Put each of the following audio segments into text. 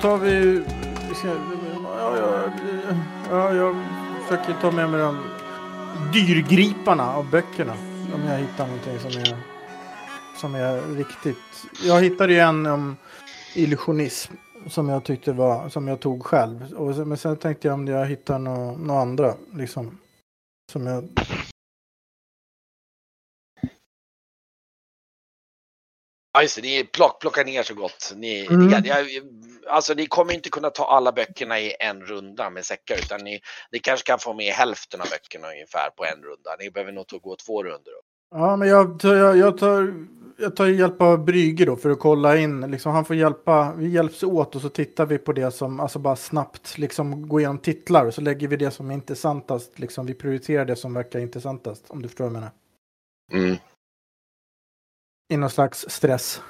tar vi... ja, ja, ja, jag försöker ta med mig de dyrgriparna av böckerna. Om jag hittar någonting som är, som är riktigt. Jag hittade ju en om illusionism som jag tyckte var, som jag tog själv. Och men sen tänkte jag om jag hittar några nå andra, liksom. Som jag... Ja, just det. Ni plock, plockar ner så gott. Ni, Mm. ni, jag, alltså, ni kommer inte kunna ta alla böckerna i en runda med säckar, utan ni, ni kanske kan få med hälften av böckerna ungefär på en runda. Ni behöver nog gå två runder. Ja, men jag, tar- jag, jag tar... Jag tar hjälp av Brygge då för att kolla in. Liksom, han får hjälpa. Vi hjälps åt och så tittar vi på det som, alltså bara snabbt, liksom gå igenom titlar och så lägger vi det som är intressantast. Liksom, vi prioriterar det som verkar intressantast, om du förstår vad jag menar. Mm. I någon slags stress.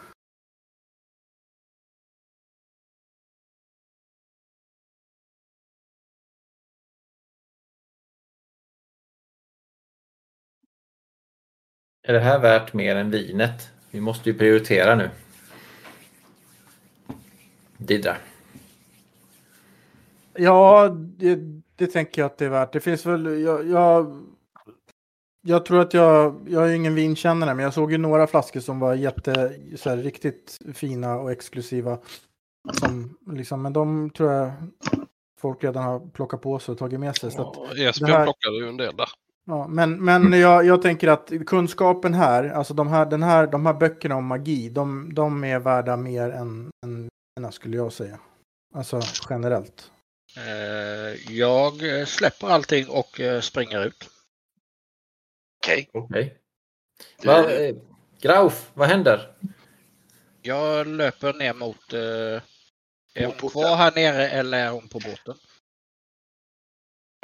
Är det här värt mer än vinet? Vi måste ju prioritera nu. Didra. Ja, det, det tänker jag att det är värt. Det finns väl, jag, jag, jag tror att jag, jag är ingen vinkännare, men jag såg ju några flaskor som var jätte, så här, riktigt fina och exklusiva. Som, liksom, men de tror jag folk redan har plockat på sig och tagit med sig. Så att, Ja, Esbjörn här- plockade ju en del där. Ja, men men jag, jag tänker att kunskapen här, alltså de här, den här, de här böckerna om magi, de, de är värda mer än, än, än skulle jag säga. Alltså generellt. Eh, Jag släpper allting och eh, springer ut. Okej. Okej. Du- Va, Grauf, vad händer? Jag löper ner mot... eh, Är hon kvar här nere eller är hon på båten?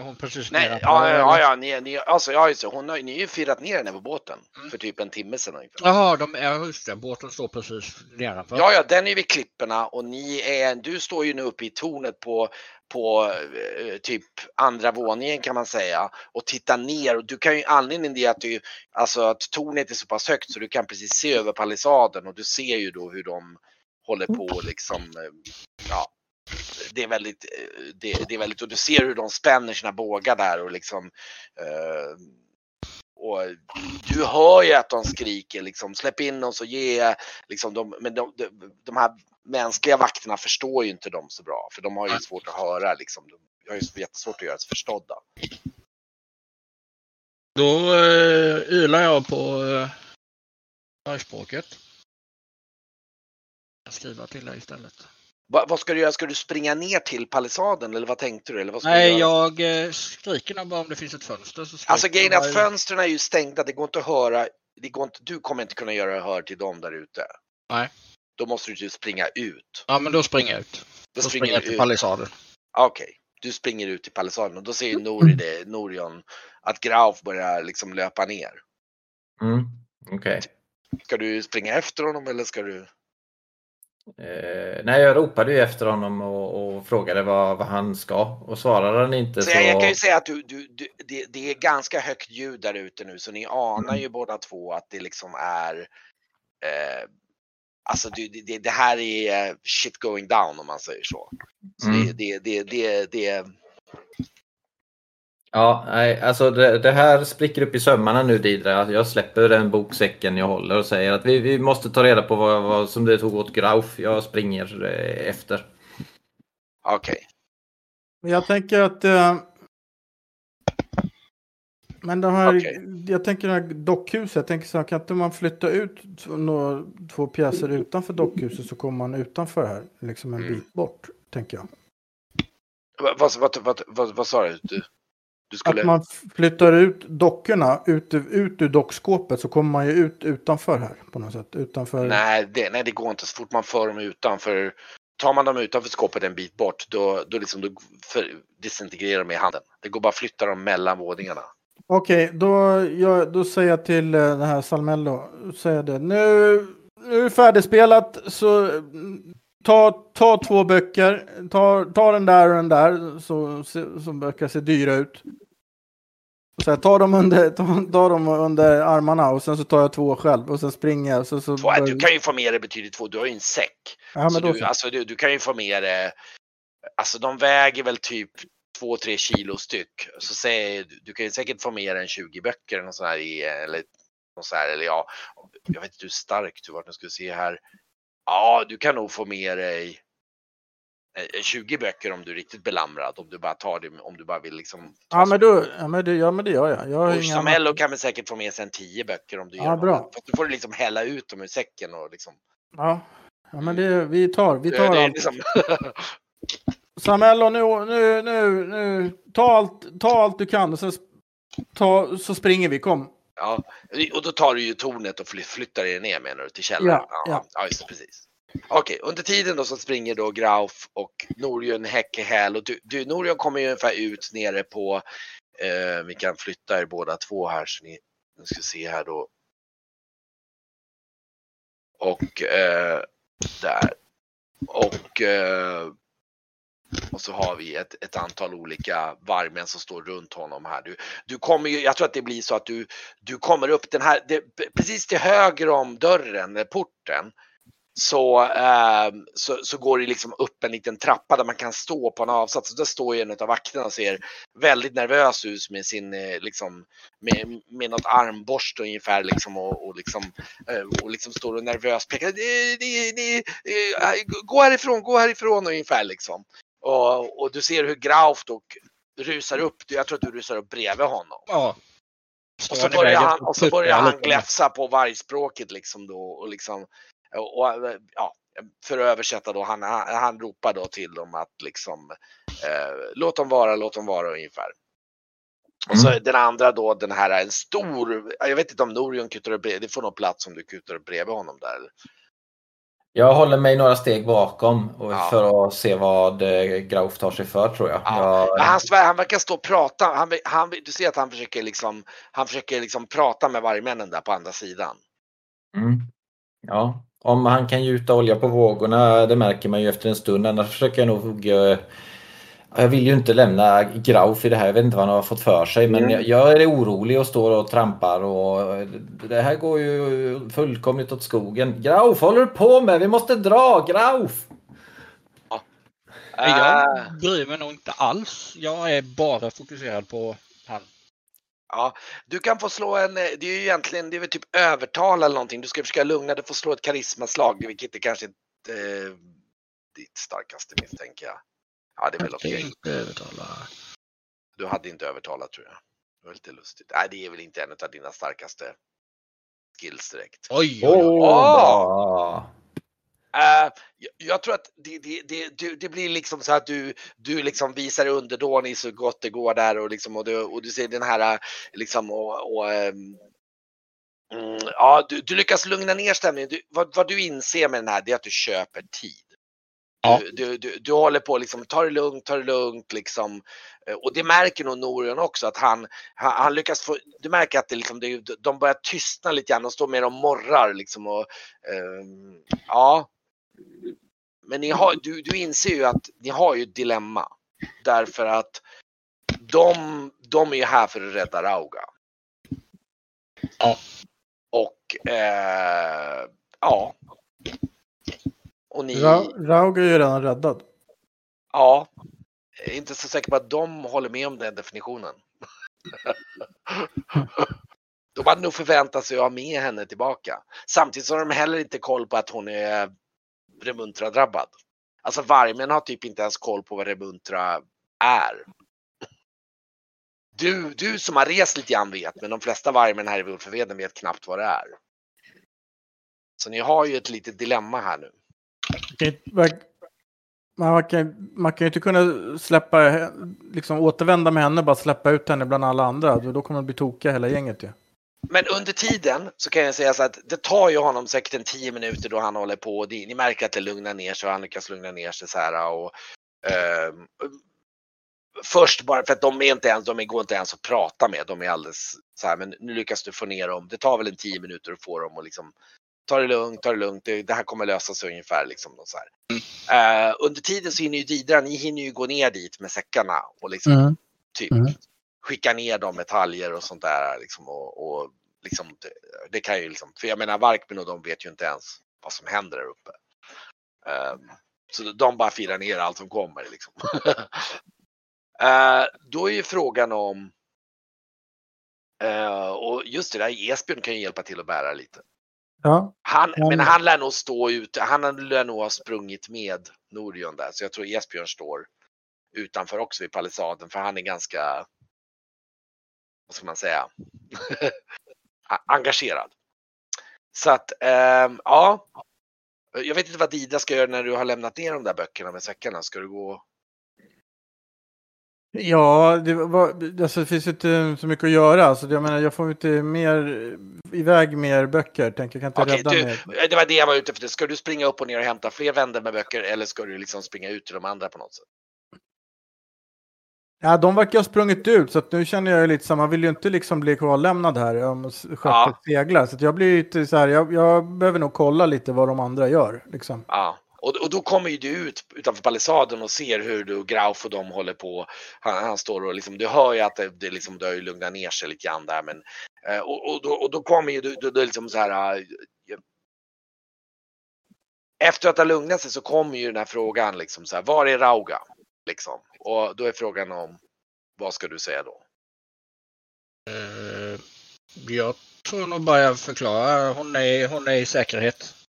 Hon Nej, ja, ja, ja, ni, ni, alltså, ja, just det. Hon har, ni har ju firat ner henne på båten Mm. för typ en timme sedan ungefär. Jaha, de, ja, just det. Båten står precis nedanför. Ja, ja, den är vid klipporna och ni är, du står ju nu uppe i tornet på, på eh, typ andra våningen kan man säga och tittar ner och du kan ju anledningen till att du, alltså att tornet är så pass högt så du kan precis se över palissaden och du ser ju då hur de håller på liksom, eh, ja, det är väldigt, eh, det, det är väldigt, och du ser hur de spänner sina bågar där och liksom eh, och du hör ju att de skriker liksom släpp in oss och ge liksom de, men de, de, de här mänskliga vakterna förstår ju inte dem så bra för de har ju svårt att höra liksom. De har ju jättesvårt att göra sig förstådda. Då uh, ylar jag på uh, språket. Jag skriver till dig istället. Va, vad ska du göra? Ska du springa ner till palissaden eller vad tänkte du? Eller vad ska Nej, du göra? jag uh, skriker nog bara om det finns ett fönster. Så Alltså grejen är att fönstren är ju stängda. Det går inte att höra. Det går inte, du kommer inte kunna göra hör till dem där ute. Nej. Då måste du ju springa ut. Ja, men då springer jag ut. Då, Då springer jag du till ut. palissaden. Okej, du springer ut i palissaden och då ser ju Nori det, Norion att Grauf börjar liksom löpa ner. Mm. Okej. Ska du springa efter honom eller ska du? Eh, nej, jag ropade ju efter honom och, och frågade vad, vad han ska. Och svarade han inte Så så... jag, kan ju säga att du, du, du, det, det är ganska högt ljud där ute nu så ni anar ju båda två att det liksom är eh, Alltså det, det, det här är eh, shit going down om man säger så. Så Mm. det, det, det, det, det, Ja, nej, alltså det, det här spricker upp i sömmarna nu Didra. Jag släpper den boksäcken jag håller och säger att vi, vi måste ta reda på vad, vad som det tog åt Grauf. Jag springer eh, efter. okej. Men Jag tänker att... Eh, men de här, Okej. jag tänker det här dockhuset, jag tänker så här, kan inte man flytta ut några, två pjäser utanför dockhuset så kommer man utanför här, liksom en Mm. bit bort, tänker jag. Vad, vad, vad, vad, vad, vad sa du? Skulle... Att man flyttar ut dockorna ut, ut ur dockskåpet så kommer man ju ut utanför här på något sätt. Utanför. Nej det, nej, det går inte. Så fort man för dem utanför, tar man dem utanför skåpet en bit bort, då, då, liksom, då för, disintegrerar de i handen. Det går bara att flytta dem mellan våningarna. Okej, då, jag, då säger jag till eh, det här Salmello, säger det. Nu, nu är det färdigspelat så ta, ta två böcker, ta, ta den där och den där så, se- som verkar se dyra ut. Så jag tar dem, under, tar, tar dem under armarna och sen så tar jag två själv och sen springer jag. Så, så Två, du kan ju få med dig betydligt två, du har ju en säck. ja, så men då du, så. alltså, du, du kan ju få med dig, alltså de väger väl typ 2-3 kilo styck. Så säg, du kan ju säkert få med dig en 20 böcker eller något sånt här eller, något sånt här, eller ja, jag vet inte hur stark du var, nu ska vi se här. Ja, du kan nog få med dig eh, 20 böcker om du är riktigt belamrad, om du bara tar det, om du bara vill liksom. Ja men, då, ja, men det, ja, men det gör jag. jag har inga Samello kan väl säkert få med sig en 10 böcker om du Ja, gör bra. något. Fast då får du liksom hälla ut dem ur säcken och liksom. Ja. ja, men det, vi tar, vi det tar är allt. liksom Samello, nu, nu, nu, nu, ta allt, ta allt du kan och sen ta, så springer vi, kom. Ja, och då tar du ju tornet och fly- flyttar det ner menar du till källaren? Ja, ja. ja just precis. Okej, under tiden då så springer då Grauf och Norjön Häcke häl och du, du Norjön kommer ju ungefär ut nere på, eh, vi kan flytta er båda två här så ni, nu ska se här då. Och eh, där. Och eh, och så har vi ett, ett antal olika vargmän som står runt honom här. Du, du kommer ju, jag tror att det blir så att du, du kommer upp den här, det, precis till höger om dörren, eh, porten, så, eh, så, så går det liksom upp en liten trappa där man kan stå på en avsats. Och där står ju en av vakterna och ser väldigt nervös ut med sin, eh, liksom, med, med något armborst ungefär liksom och, och liksom, eh, och liksom står och nervöst pekar. "Ni- ni- ni, Gå härifrån, gå härifrån ungefär liksom. Och, och du ser hur Grauf då rusar upp, jag tror att du rusar upp bredvid honom. Ja. Och så börjar han, och och så börjar han gläfsa på vargspråket liksom då och liksom och, och, ja, för att översätta då, han, han, han ropar då till dem att liksom eh, låt dem vara, låt dem vara ungefär. Och så den andra då den här en stor, jag vet inte om Norion kutar upp bredvid, det får nog plats om du kutar upp bredvid honom där. Jag håller mig några steg bakom Ja. för att se vad eh, Grauf tar sig för tror jag. Ja. jag Ja, han, han verkar stå och prata, han, han, du ser att han försöker liksom, han försöker liksom prata med vargmännen där på andra sidan. mm. ja. Om han kan gjuta olja på vågorna, det märker man ju efter en stund. Annars försöker jag nog... Jag vill ju inte lämna Grauf i det här. Jag vet inte vad han har fått för sig. Men Mm. jag, är orolig och står och trampar. Och det här går ju fullkomligt åt skogen. Grauf, håller du på med? Vi måste dra! Grauf! Äh, Jag bryr mig nog inte alls. Jag är bara fokuserad på han. Ja, du kan få slå en, eh, det är ju egentligen, det är väl typ övertala eller någonting. Du ska försöka lugna, du får slå ett karismaslag, vilket är kanske inte eh, ditt starkaste misstänker jag. Ja, det är väl Jag okej. övertala. Du hade inte övertalat tror jag. Det var lite lustigt. Nej, det är väl inte en av dina starkaste skills direkt. Oj, oj, oj. bra. Eh, jag, jag tror att det, det, det, det, det blir liksom så att du, du liksom visar underdånig så gott det går där och, liksom, och, du, och du ser den här eh, liksom och, och mm, ja, du, du lyckas lugna ner stämningen. Du, vad, vad du inser med den här det är att du köper tid. Ja. Du, du, du, du håller på liksom, ta det lugnt, ta det lugnt liksom. Eh, Och det märker nog Norion också att han, han, han lyckas få, du märker att det liksom, det, de börjar tystna lite grann, de står mer och morrar liksom och ehm, ja. Men ni har, du, du inser ju att ni har ju ett dilemma. Därför att de, de är ju här för att rädda Rauga. Ja. Och eh, ja. Och ni, Ra Raug är ju redan räddad. ja. Jag är inte så säker på att de håller med om den definitionen. De hade nog förväntat sig att ha med henne tillbaka. Samtidigt så har de heller inte koll på att hon är Remuntra-drabbad. Alltså varmen har typ inte ens koll på vad Remuntra är. Du, du som har rest lite grann vet, men de flesta varmen här i Wolfenveden vet knappt vad det är. Så ni har ju ett litet dilemma här nu. Man kan, man kan ju inte kunna släppa, liksom återvända med henne, bara släppa ut henne bland alla andra. Då kommer det bli tokiga hela gänget ju. Men under tiden så kan jag säga så att det tar ju honom säkert en tio minuter då han håller på. Och det, ni märker att det lugnar ner sig och han lyckas lugna ner sig så här. Och, eh, först bara för att de är inte ens, de går inte ens att prata med. De är alldeles så här, men nu lyckas du få ner dem. Det tar väl en tio minuter att få dem att liksom ta det lugnt, ta det lugnt. Det, det här kommer lösa sig ungefär liksom. Så här. Eh, under tiden så hinner ju Didra, ni hinner ju gå ner dit med säckarna och liksom typ. Mm. skicka ner de metaljer och sånt där. Liksom, och, och liksom, det, det, kan ju liksom, för jag menar Varkmin och de vet ju inte ens vad som händer där uppe. Um, så de bara firar ner allt som kommer. Liksom. uh, då är ju frågan om uh, och just det där, Esbjörn kan ju hjälpa till att bära lite. Ja. Han, men han lär nog stå ute, han lär nog ha sprungit med Norion där, så jag tror Esbjörn står utanför också vid palissaden för han är ganska, vad ska man säga, engagerad. Så att, ähm, ja. Jag vet inte vad Dida ska göra när du har lämnat ner de där böckerna med säckarna. Ska du gå? Ja, det, var, alltså, det finns inte så mycket att göra. Alltså, jag menar, jag får inte mer, iväg mer böcker. Tänker, jag kan inte Okej, rädda du, mer. det var det jag var ute efter. Ska du springa upp och ner och hämta fler vändor med böcker eller ska du liksom springa ut till de andra på något sätt? Ja, de verkar ha sprungit ut så nu känner jag ju lite så man vill ju inte liksom bli kvarlämnad här om skeppet Ja. seglar. Så jag blir lite så här, jag, jag behöver nog kolla lite vad de andra gör. Liksom. Ja, och, och då kommer ju du ut utanför palissaden och ser hur du, Grauf och de håller på. Han, han står och liksom, du hör ju att det, det, liksom, det har ju lugnat ner sig lite grann där. Men, eh, och, och, då, och då kommer ju du, du, du liksom så här. Eh, Efter att det har lugnat sig så kommer ju den här frågan liksom så här, var är Rauga? Liksom. Och då är frågan om, vad ska du säga då? Eh, jag tror nog bara jag förklarar. Hon är, hon är i säkerhet.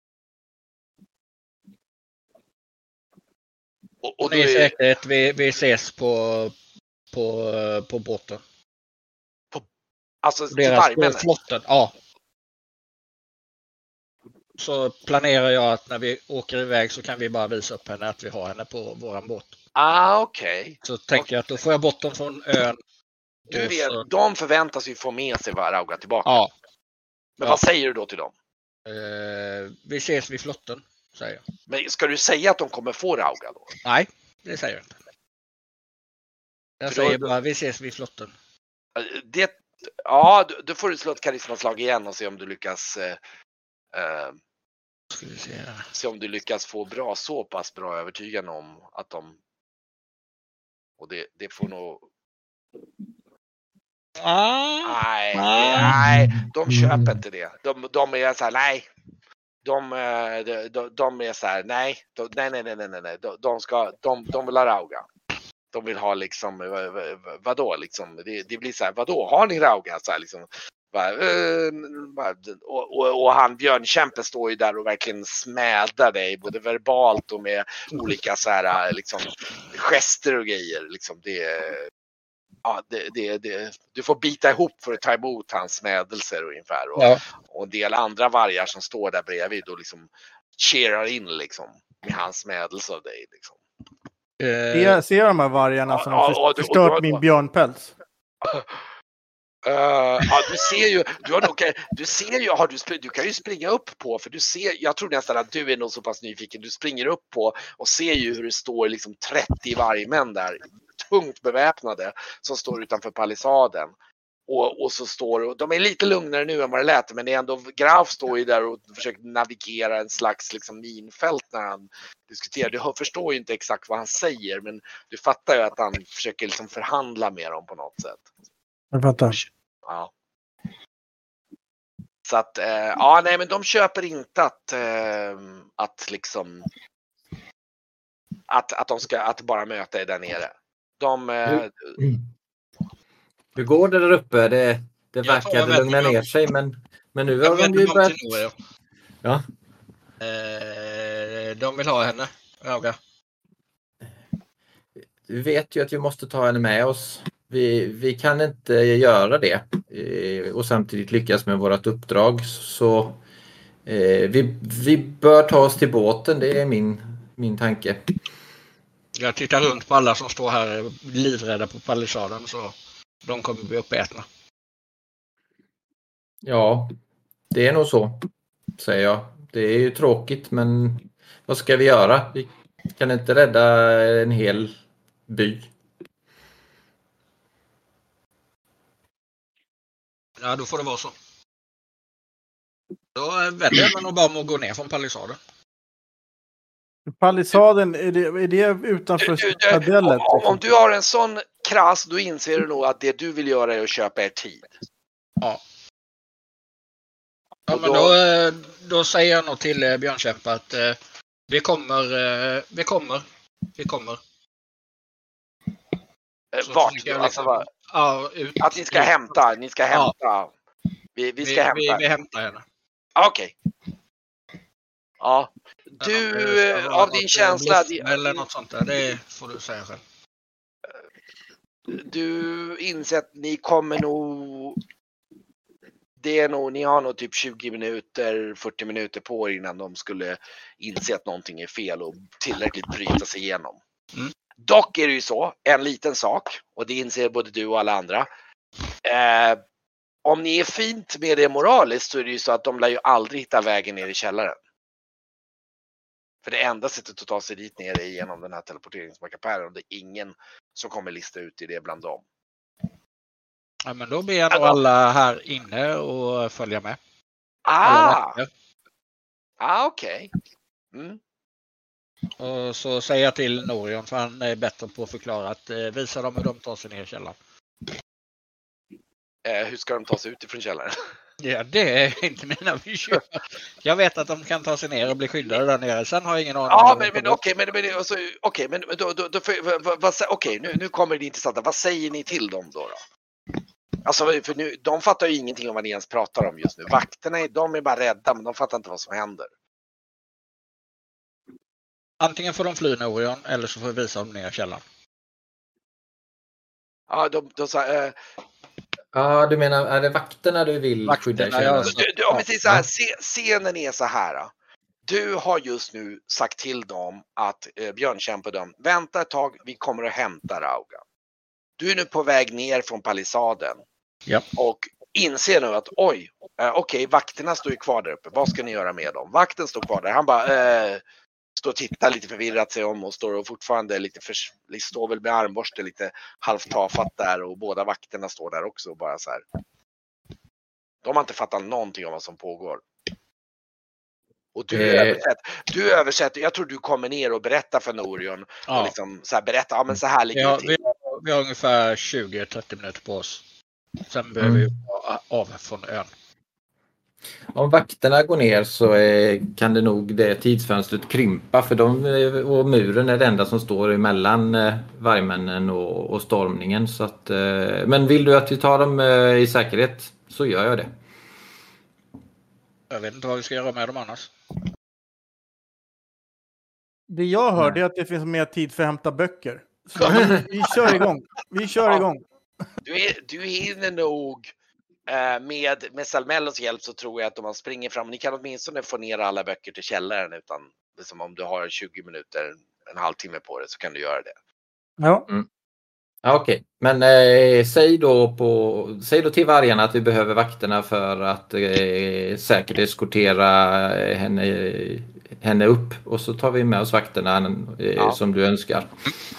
Och, och då är säkerhet. Vi, vi ses på, på, på båten. alltså till Deras på vargmännen. flotten. Ja. Så planerar jag att när vi åker iväg så kan vi bara visa upp henne att vi har henne på våran båt. Ah, okej. Så tänker jag att då får jag bort dem från ön. Du Och så- vet, de förväntas ju få med sig Rauga tillbaka. Ja. Men ja. vad säger du då till dem? Eh, vi ses vid flotten, säger jag. Men ska du säga att de kommer få Rauga då? Nej, det säger jag inte. Jag För då- säger bara vi ses vid flotten. Det, ja, då- får du slå ett karismaslag igen och se om du lyckas eh, eh, Ska vi se se om du lyckas få bra, så pass bra övertygande om att de och det, det får nog, Ah, nej, Ah. nej, de köper inte det. De, de är så här, nej. Eh, de, de, de, är så här, nej, de, nej, nej, nej, nej, nej, nej, de, de ska, de, de vill ha Rauga. De vill ha liksom, eh, vadå liksom, det, det blir så här, vadå, har ni Rauga? Så här, liksom, eh, och, och, och han Björnkämpe står ju där och verkligen smädar dig både verbalt och med olika så här liksom gester och grejer. Liksom det, ja, det, det, det, du får bita ihop för att ta emot hans smädelser ungefär. Och, ja. och en del andra vargar som står där bredvid och liksom cheerar in liksom med hans smädelse av dig. Liksom. Eh, Jag ser de här vargarna som ja, har och och förstört min björnpäls. Eh, ja, du ser ju, du, har nog, du ser ju, har du, du kan ju springa upp på, för du ser, jag tror nästan att du är nog så pass nyfiken, du springer upp på och ser ju hur det står liksom 30 vargmän där, tungt beväpnade, som står utanför palissaden. Och, och så står och de är lite lugnare nu än vad det lät, men det är ändå, Graf står ju där och försöker navigera en slags liksom minfält när han diskuterar. Du förstår ju inte exakt vad han säger, men du fattar ju att han försöker liksom förhandla med dem på något sätt. Jag fattar. Ja. Så att, eh, ja nej men de köper inte att, eh, att liksom att, att de ska att bara möta er där nere. De, eh, Hur går det där uppe? Det, det verkade lugna ner sig men, men nu har de ju börjat... Ja. Eh, de vill ha henne. Rauga. Vi vet ju att vi måste ta henne med oss. Vi, vi kan inte göra det eh, och samtidigt lyckas med vårt uppdrag. Så eh, vi, vi bör ta oss till båten, det är min, min tanke. Jag tittar runt på alla som står här livrädda på palissaden så de kommer bli uppätna. Ja, det är nog så, säger jag. Det är ju tråkigt men vad ska vi göra? Vi kan inte rädda en hel by. Ja, då får det vara så. Då vänder jag mig nog bara om att gå ner från palissaden. Palissaden, är det, är det utanför citadellet? om, om liksom? du har en sån krass, då inser du nog att det du vill göra är att köpa er tid. Ja, Och men då- då, eh, då säger jag nog till eh, Björnkämpe att eh, vi kommer, eh, vi kommer, vi kommer. Eh, Så Vart? Alltså, liksom- vad- Ja, ut, att ni ska hämta, ni ska Ja. hämta. Vi, vi ska hämta. Vi, vi hämtar henne. Okej. Ja. Du, ska eh, av din känsla, Eller något sånt där, det får du säga själv. du inser att ni kommer nog... Det är nog, ni har nog typ 20 minuter, 40 minuter på er innan de skulle inse att någonting är fel och tillräckligt bryta sig igenom. Mm. Dock är det ju så, en liten sak, och det inser både du och alla andra. Eh, om ni är fint med det moraliskt så är det ju så att de lär ju aldrig hitta vägen ner i källaren. För det enda sättet att ta sig dit ner är genom den här teleporteringsmackapären och det är ingen som kommer lista ut i det bland dem. Ja, men då ber jag nog alla här inne och följa med. Ah, ah okej. Mm. Och så säger jag till Norion, för han är bättre på att förklara, att eh, visa dem hur de tar sig ner i källaren. Eh, hur ska de ta sig ut ifrån källaren? Ja, det är inte mina bekymmer. Jag vet att de kan ta sig ner och bli skyddade där nere. Sen har jag ingen aning. Ja, men, men okej, men, men, alltså, okej, men, då, då, då, får- vad- vad- okej, nu, nu kommer det intressanta. Vad säger ni till dem då? då? Alltså, för nu, de fattar ju ingenting om vad ni ens pratar om just nu. Vakterna, de är bara rädda, men de fattar inte vad som händer. Antingen får de fly Norion eller så får vi visa dem ner i källaren. Ja, de, de sa, eh, Ja, du menar, är det vakterna du vill Vakterna, skydda ja, du, du, om vi säger så här, scenen är så här. Du har just nu sagt till dem att eh, Björnkämpe och dem, vänta ett tag, vi kommer att hämta Rauga. Du är nu på väg ner från palissaden. Ja. Och inser nu att oj, eh, okej, vakterna står ju kvar där uppe. Vad ska ni göra med dem? Vakten står kvar där. Han bara eh, står och tittar lite förvirrat sig om och står och fortfarande lite för, står väl med armborste lite halvt tafatt där och båda vakterna står där också och bara så här. De har inte fattat någonting om vad som pågår. Och du, Eh. översätter, du översätter, jag tror du kommer ner och berättar för Norion och Ja, liksom så här berättar, ja men så här ligger vi, det till. vi, har, vi har ungefär 20-30 minuter på oss. Sen behöver Mm. vi av från ön. Om vakterna går ner så eh, kan det nog det tidsfönstret krympa för de eh, och muren är det enda som står emellan eh, vargmännen och, och stormningen. Så att, men vill du att vi tar dem i säkerhet så gör jag det. Jag vet inte vad vi ska göra med dem annars. Det jag hör Nej. är att det finns mer tid för att hämta böcker. Så vi, vi kör igång. Vi kör igång. Du, är, du hinner nog med, med Salmellos hjälp så tror jag att om man springer fram, ni kan åtminstone få ner alla böcker till källaren utan liksom om du har 20 minuter, en halvtimme på det så kan du göra det. Ja. Ja, Okej, men eh, säg, då på, säg då till vargarna att vi behöver vakterna för att eh, säkert eskortera eh, henne, henne upp och så tar vi med oss vakterna eh, Ja. som du önskar.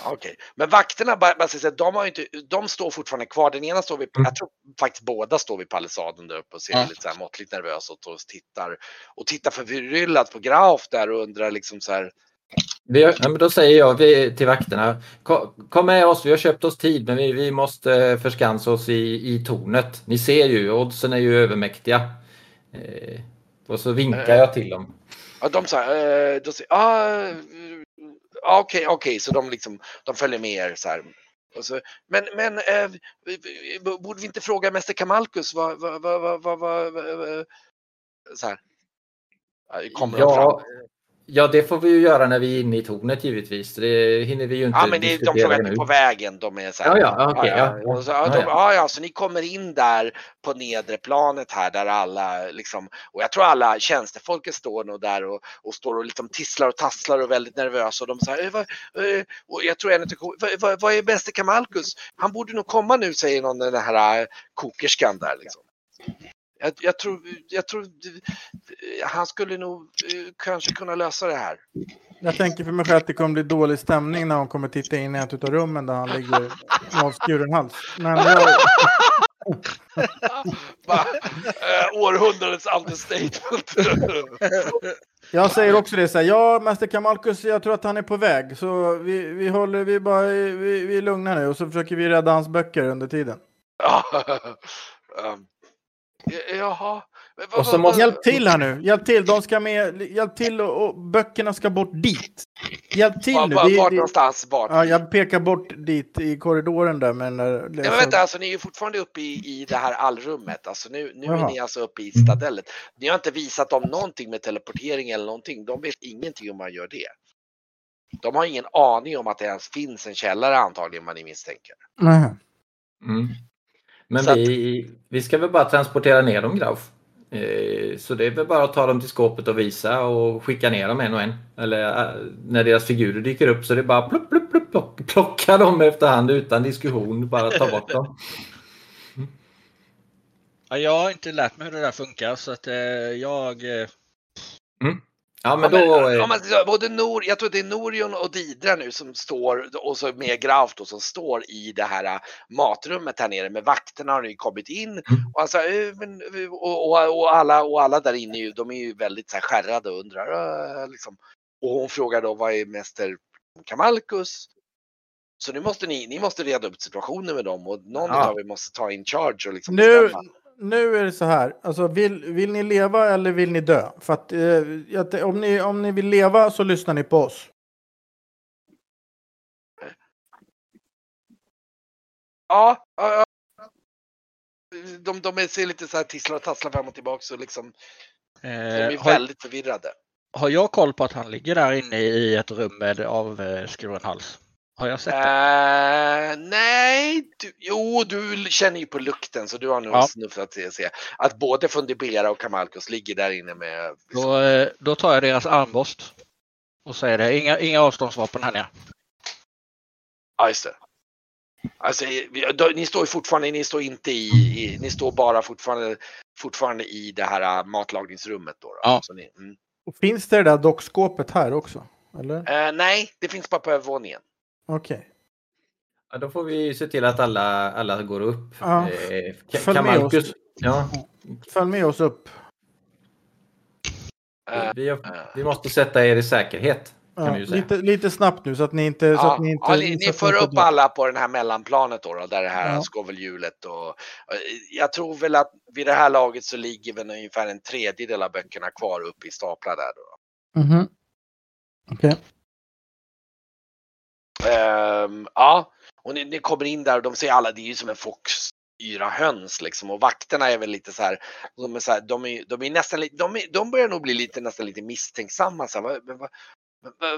Okej, men vakterna, bara, säga, de, har inte, de står fortfarande kvar. Den ena står vid, Mm. jag tror faktiskt båda står vid palissaden där uppe och ser Ja. lite så här måttligt nervös och tittar och tittar förbryllat på Graf där och undrar liksom så här. Vi, ja, men då säger jag vi, till vakterna, kom, kom med oss, vi har köpt oss tid men vi, vi måste förskansa oss i, i tornet. Ni ser ju, oddsen är ju övermäktiga. Eh, och så vinkar jag till dem. Ja, de sa, eh, de säger, ah, eh, okej, okej, så de liksom, de följer med er så här. Så, men, men eh, borde vi inte fråga Mäster Kamalkus vad, vad, vad, vad, vad, vad, vad så här. Ja, Kommer de fram? Ja, det får vi ju göra när vi är inne i tornet givetvis. Det hinner vi ju inte Ja, men det, de frågar nu. på vägen. De är så här, Ja, ja, okej, ja, ja. Så, ja, de, ja. ja, så ni kommer in där på nedre planet här där alla liksom, och jag tror alla tjänstefolket står nog där och, och står och liksom tisslar och tasslar och väldigt nervösa och de säger, vad, eh, och jag tror en vad, vad är bäste Kamalkus? Han borde nog komma nu säger någon den här eh, kokerskan där liksom. Jag, jag tror, jag tror han skulle nog eh, kanske kunna lösa det här. Jag tänker för mig själv att det kommer bli dålig stämning när hon kommer titta in i ett av rummen där han ligger med avskuren hals. Men jag, Va? Eh, århundradets understatement. Jag säger också det så här, ja, Mäster Kamalkus, jag tror att han är på väg. Så vi, vi håller, vi bara, vi, vi är lugna nu och så försöker vi rädda hans böcker under tiden. um, jaha. Och så måste- Hjälp till här nu, hjälp till, de ska med, hjälp till och, och böckerna ska bort dit. Hjälp till Var, nu. var, vart någonstans? Vart? Ja, jag pekar bort dit i korridoren där. Men, eh, Nej, men vänta, alltså ni är ju fortfarande uppe i, i det här allrummet. Alltså nu, nu är ni alltså uppe i stadellet. Ni har inte visat dem någonting med teleportering eller någonting. De vet ingenting om man gör det. De har ingen aning om att det ens finns en källare antagligen vad ni misstänker. Nej. Mm. Men Så att- vi, vi ska väl bara transportera ner dem Grauf. Eh, Så det är väl bara att ta dem till skåpet och visa och skicka ner dem en och en. Eller eh, när deras figurer dyker upp så det är bara plupp, plupp, plupp, plock, plocka dem efterhand utan diskussion. Bara ta bort dem. Ja, jag har inte lärt mig hur det där funkar så att eh, jag... Eh, Ja men Ja, då... men, eh, om man, både Nor, jag tror det är Norion och Didra nu som står och så med Grauf då, som står i det här äh, matrummet här nere med vakterna har nu kommit in och, alltså, eh, men, och, och, och, alla, och alla där inne är ju, de är ju väldigt så här, skärrade och undrar äh, liksom. Och hon frågar då vad är mäster Kamalkus? Så nu måste ni, ni måste reda upp situationen med dem och någon Ja. av er måste ta in charge och liksom Nu, bestämma. Nu är det så här, alltså vill, vill ni leva eller vill ni dö? För att, eh, att om, ni, om ni vill leva så lyssnar ni på oss. Ja, ja, ja. De, de ser lite så här tisslar och tasslar fram och tillbaka så liksom de är eh, har, väldigt förvirrade. har jag koll på att han ligger där inne i ett rum med avskuren hals? Har jag sett det? Eh, nej, du, jo du känner ju på lukten så du har nog Ja. snuffat till att se att både Fundibera och Kamalkus ligger där inne med Då, eh, då tar jag deras armborst och säger det. Inga, inga avståndsvapen här nere. Ja, just det. Alltså, vi- då, ni står ju fortfarande, ni står inte i, i ni står bara fortfarande, fortfarande i det här äh, matlagningsrummet då. då. Ja. Så ni, mm. Och finns det det där dockskåpet här också? Eller? eh, nej, det finns bara på övervåningen. Okej. Ja, då får vi se till att alla, alla går upp. Ja. Eh, Ka- Följ med Kamalkus, oss. ja, Följ med oss upp. Eh, vi, vi måste sätta er i säkerhet. Kan Ja, lite, lite snabbt nu så att ni inte... så Ja, att ni, inte ja, ni, så ni inte upp dör. alla på den här mellanplanet då, då där det här Ja. skovelhjulet och och jag tror väl att vid det här laget så ligger väl ungefär en tredjedel av böckerna kvar uppe i staplar där då. Mhm. Okej. Ehm, ja, och ni, ni kommer in där och de ser alla, det är ju som en fox yra höns liksom och vakterna är väl lite så här, de är, så här, de är, de är nästan lite, de, är, de börjar nog bli lite nästan lite misstänksamma. Så här, vad, vad,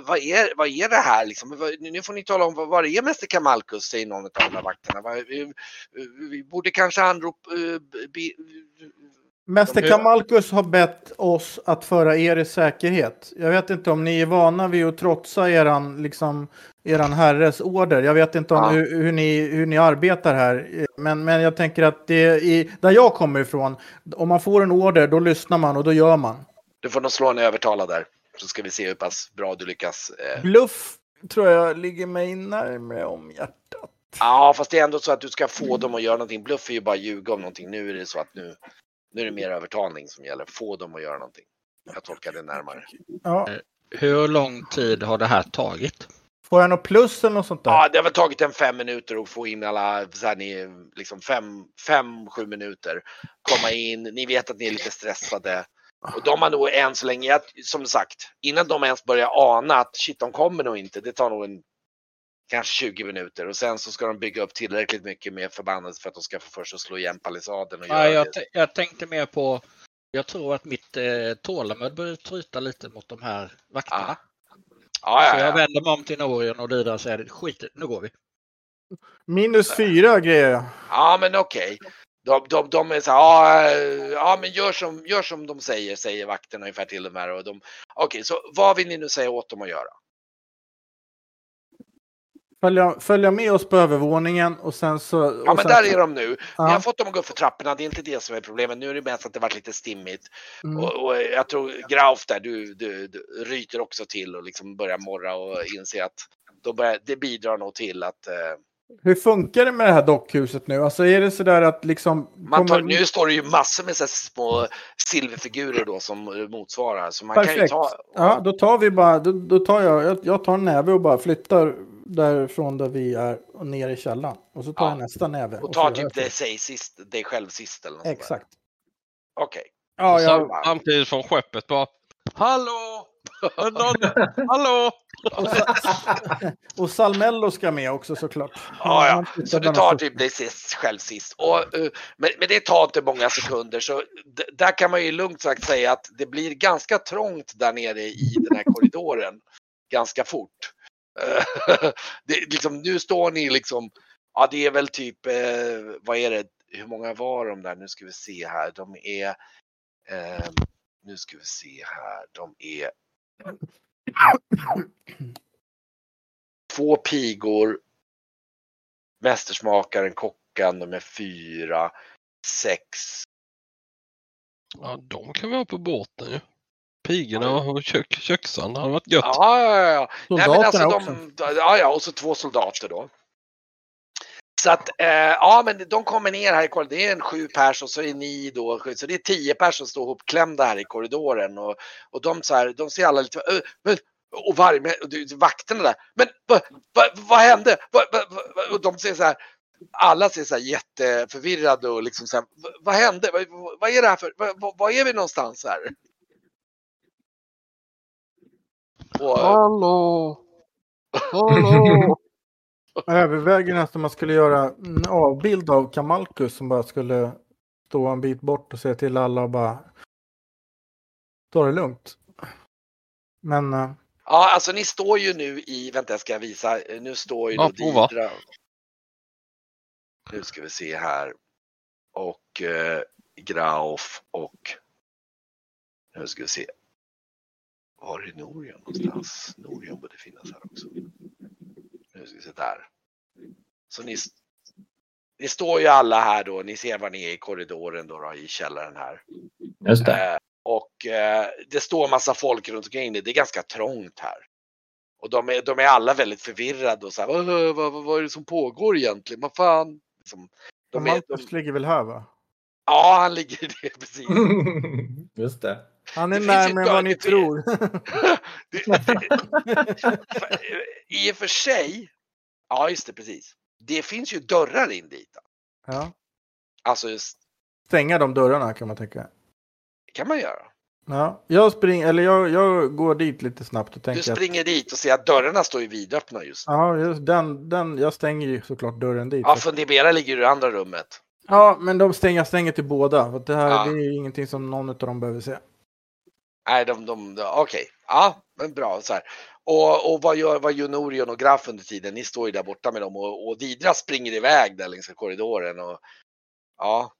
vad, är, vad är det här liksom? Nu får ni tala om vad, vad är Mäster Kamalkus, säger någon av de där vakterna. Vi, eh, eh, vi borde kanske anropa, uh, eh, be, Mäster Kamalkus har bett oss att föra er i säkerhet. Jag vet inte om ni är vana vid att trotsa eran, liksom, eran herres order. Jag vet inte om Ja. hur, hur, ni, hur ni arbetar här. Men, men jag tänker att det är, där jag kommer ifrån, om man får en order då lyssnar man och då gör man. du får nog slå en övertala där. Så ska vi se hur pass bra du lyckas. Eh. Bluff tror jag ligger mig närmare om hjärtat. Ja, fast det är ändå så att du ska få dem att göra någonting. Bluff är ju bara ljuga om någonting. Nu är det så att nu, nu är det mer övertalning som gäller. Få dem att göra någonting. Jag tolkar det närmare. Ja. Hur lång tid har det här tagit? Får jag något plus eller något sånt där? Ja, det har väl tagit en fem minuter att få in alla, så här, ni, liksom fem, fem, sju minuter. Komma in, ni vet att ni är lite stressade. Och de har nog än så länge, som sagt, innan de ens börjar ana att shit, de kommer nog inte. Det tar nog en kanske 20 minuter och sen så ska de bygga upp tillräckligt mycket med förbannelse för att de ska få för sig att slå igen palissaden och Ja, göra jag, jag tänkte mer på... Jag tror att mitt eh, tålamod börjar tryta lite mot de här vakterna. Ja, Så ja, jag ja. vänder mig om till Norion och Didra och säger skit nu går vi. Minus fyra grejer jag. ja men okej. De, de, de är så här, ja, eh, ja men gör som, gör som de säger, säger vakterna ungefär till de här. Och de, okej, så vad vill ni nu säga åt dem att göra? Följa, följa med oss på övervåningen och sen så... Ja och men sen, där är de nu. Ja. Ni har fått dem att gå upp för trapporna, det är inte det som är problemet. Nu är det mest att det varit lite stimmigt. Mm. Och, och jag tror Grauf där, du, du, du ryter också till och liksom börjar morra och inse att då börjar, det bidrar nog till att, eh, Hur funkar det med det här dockhuset nu? Alltså är det sådär att liksom... Man tar, kommer- nu står det ju massor med så små silverfigurer då som motsvarar. Så man kan ju Perfekt. ta... Ja, då tar vi bara, då, då tar jag, jag, jag tar en näve och bara flyttar därifrån där vi är och ner i källaren. Och så tar Ja. jag nästa näve. Och så tar gör typ det, säg sist, dig själv sist eller något. Exakt. Okej. Ja, Sam, jag, samtidigt från skeppet bara Hallå! Någon- Hallå! och, Sa- och Salmello ska med också såklart. Ja, ja. Så du tar typ dig sist, själv sist. Och, eh, men, men det tar inte många sekunder så där kan man ju lugnt sagt säga att det blir ganska trångt där nere i den här korridoren. ganska fort. Det, liksom, nu står ni liksom, ja det är väl typ, eh, vad är det, hur många var de där? Nu ska vi se här. De är, eh, nu ska vi se här, de är två pigor, mästersmakaren, Kockan, de är fyra, sex. Ja, de kan vi ha på båten ju. Pigorna och kök, köksan, det hade varit gött. Ja, ja, ja. Nej, men Soldaterna alltså, också. de, ja, ja, och så två soldater då. Så att, eh, ja men de kommer ner här i korridoren, det är en sju pers och så är ni då, sju, så det är tio pers som står ihopklämda här i korridoren och, och de så här, de ser alla lite, "Ö, men, och varje, men, och vakterna där, men vad va, vad hände? Va, va, va, och de ser så här, alla ser så här jätteförvirrade och liksom så här, "Va- vad hände? Vad, är det här för, vad är vi någonstans här? Och, Hallå! Hallå! Jag överväger nästan om man skulle göra en avbild av Kamalkus som bara skulle stå en bit bort och säga till alla och bara ta det lugnt. Men eh, Ja, alltså ni står ju nu i, vänta jag ska visa, nu står ju Ja, då. Didra. Nu ska vi se här. Och eh, Grauf och nu ska vi se. Var är Norion någonstans? Norion borde finnas här också. Nu ska vi se där. Så ni, ni står ju alla här då, ni ser var ni är i korridoren då, då i källaren här. Just det. Eh, och eh, det står massa folk runt omkring det. Det är ganska trångt här. Och de är, de är alla väldigt förvirrade och så här, vad, vad, vad, vad är det som pågår egentligen? Vad fan? Liksom, de är, de, ligger väl här va? ja, han ligger i det precis. Just det. Han är närmare än vad ni tror. Det, det, I och för sig, ja just det precis. Det finns ju dörrar in dit. ja. Alltså, just, Stänga de dörrarna kan man tänka. kan man göra. Ja, jag springer, eller jag, jag går dit lite snabbt och Du tänker att springer dit och ser att dörrarna står ju vidöppna just nu. ja, just den, den, jag stänger ju såklart dörren dit. Ja, Fundibera ligger i det andra rummet. ja, men de stänger, jag stänger till båda. För att det här Ja. det är ju ingenting som någon av dem behöver se. Nej, de, de, de okej. Ja, men bra så här. Och, och vad gör, vad Norion och Graf under tiden? Ni står ju där borta med dem och, och Didra springer iväg där längs korridoren och ja,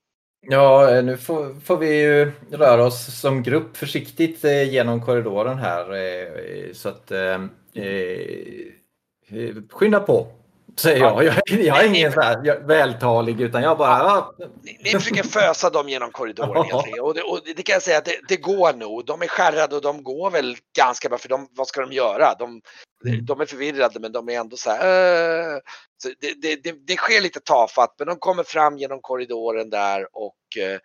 Ja, eh, nu får, får vi ju röra oss som grupp försiktigt eh, genom korridoren här. eh, Så att eh, eh, skynda på, säger jag. Jag, jag är ingen så här vältalig utan jag bara... Ja, ni, ni försöker fösa dem genom korridoren. Och, det, och det kan jag säga att det, det går nog. De är skärrade och de går väl ganska bra för de, vad ska de göra? De, de är förvirrade men de är ändå så här. "Äh." Så det, det, det, sker lite tafatt men de kommer fram genom korridoren där och eh,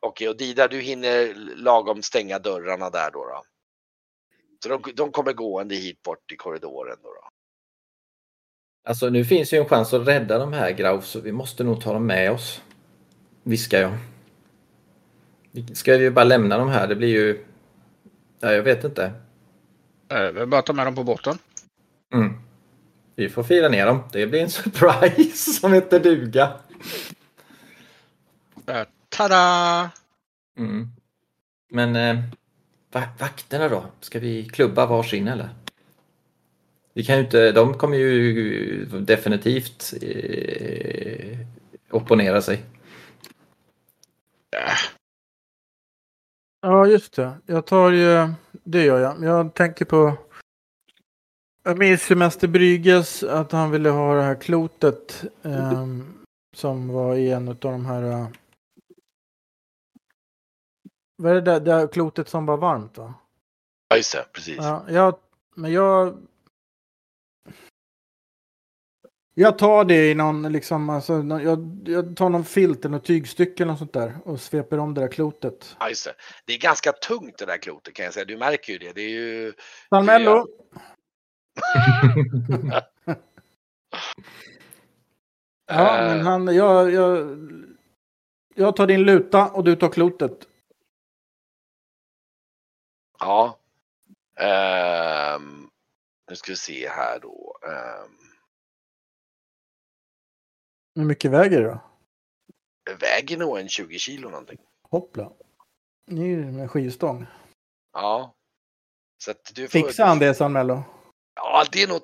Okej, och Dida, du hinner lagom stänga dörrarna där då. då. Så de, de kommer gående hit bort i korridoren då. då. Alltså nu finns ju en chans att rädda de här Grauf så vi måste nog ta dem med oss. Viskar jag. Ska vi bara lämna dem här? Det blir ju... Ja, jag vet inte. Eh, Vi bara ta med dem på båten. Mm. Vi får fira ner dem. Det blir en surprise som heter duga. Eh, Tada! Mm. Men eh, vakterna då? Ska vi klubba varsin eller? Vi kan ju inte, de kommer ju definitivt eh, opponera sig. Ja, just det. Jag tar ju, det gör jag. Jag tänker på, jag minns ju Mäster Brygges att han ville ha det här klotet ehm, som var i en av de här, eh, vad är det där, det där klotet som var varmt va? Ja, just det, precis. Ja, jag, men jag, Jag tar det i någon, liksom, alltså, jag, jag tar någon filt eller något tygstycke eller något sånt där och sveper om det där klotet. Ja, just det. det är ganska tungt det där klotet kan jag säga. Du märker ju det. Det är ju... Salmello, ja, men han, jag, jag, jag tar din luta och du tar klotet. Ja. Ehm, nu ska vi se här då. Ehm, Hur mycket väger det då? väger nog en 20 kilo någonting. Hoppla. Det är ju med skivstång. Ja. Så att du får... Fixar han det Salmello? Ja, det är nog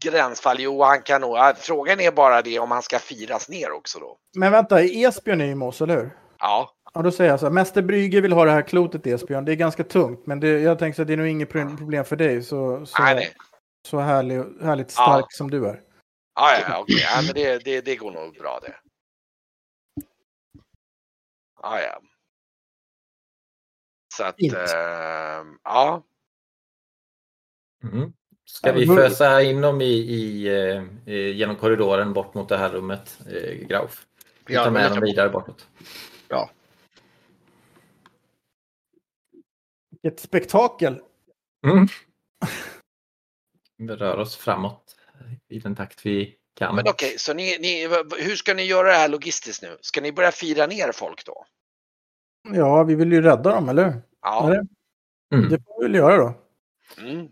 gränsfall. Jo, han kan nog. Frågan är bara det om han ska firas ner också då. Men vänta, Esbjörn är ju med oss, eller hur? Ja, Ja, då säger jag så här. Mäster Brygge vill ha det här klotet Esbjörn. Det är ganska tungt, men det, jag tänker så att det är nog inget pro- problem för dig. Så, så, nej, nej. så härlig, härligt stark Ja. som du är. Ja, ja, ja, okej. Ja, men det, det, det går nog bra det. Ja, ja. Så att, ehm, ja. Mm. Ska Ja, vi fösa in dem i, i, eh, eh, genom korridoren bort mot det här rummet, eh, Grauf? Vi Ja, tar med dem vidare bortåt. Ett spektakel. Mm. Vi rör oss framåt i den takt vi kan. Men okej, så ni, ni, hur ska ni göra det här logistiskt nu? Ska ni börja fira ner folk då? Ja, vi vill ju rädda dem, eller hur? Ja. Eller? Mm. Det får vi väl göra då. Mm.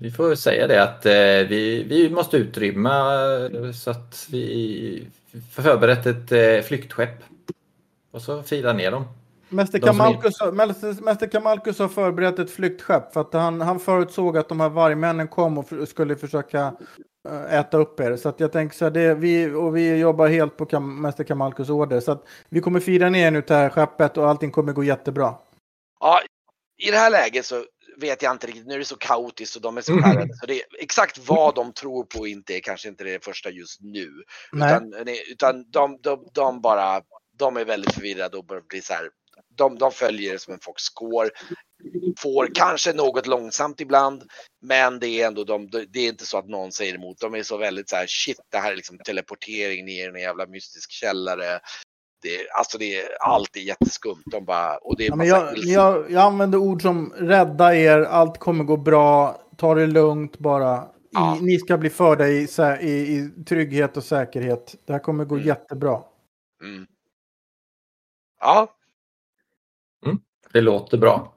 Vi får säga det att eh, vi, vi måste utrymma eh, så att vi förberett ett eh, flyktskepp. Och så fira ner dem. Mäster Kamalkus, har- Mäster, Mäster Kamalkus har förberett ett flyktskepp för att han, han förutsåg att de här vargmännen kom och f- skulle försöka eh, äta upp er. Så att jag tänker så här, det, vi, och vi jobbar helt på Kam, Mäster Kamalkus order. Så att vi kommer fira ner nu det här skeppet och allting kommer gå jättebra. Ja, I det här läget så vet jag inte riktigt. Nu är det så kaotiskt och de är så Mm. skärrade. Så det är exakt vad de tror på inte är kanske inte det första just nu. Nej. Utan, utan de, de, de bara, de är väldigt förvirrade och börjar bli så här. De, de följer det som en Fox score. Får kanske något långsamt ibland. Men det är ändå de, det är inte så att någon säger emot. De är så väldigt så här shit det här är liksom teleportering ner i en jävla mystisk källare. Det, alltså det är alltid jätteskumt. De bara, och det är Ja, jag, jag, jag använder ord som rädda er, allt kommer gå bra, ta det lugnt bara. I, Ja. Ni ska bli förda i, i, i trygghet och säkerhet. Det här kommer gå Mm. jättebra. Mm. Ja, Det låter bra.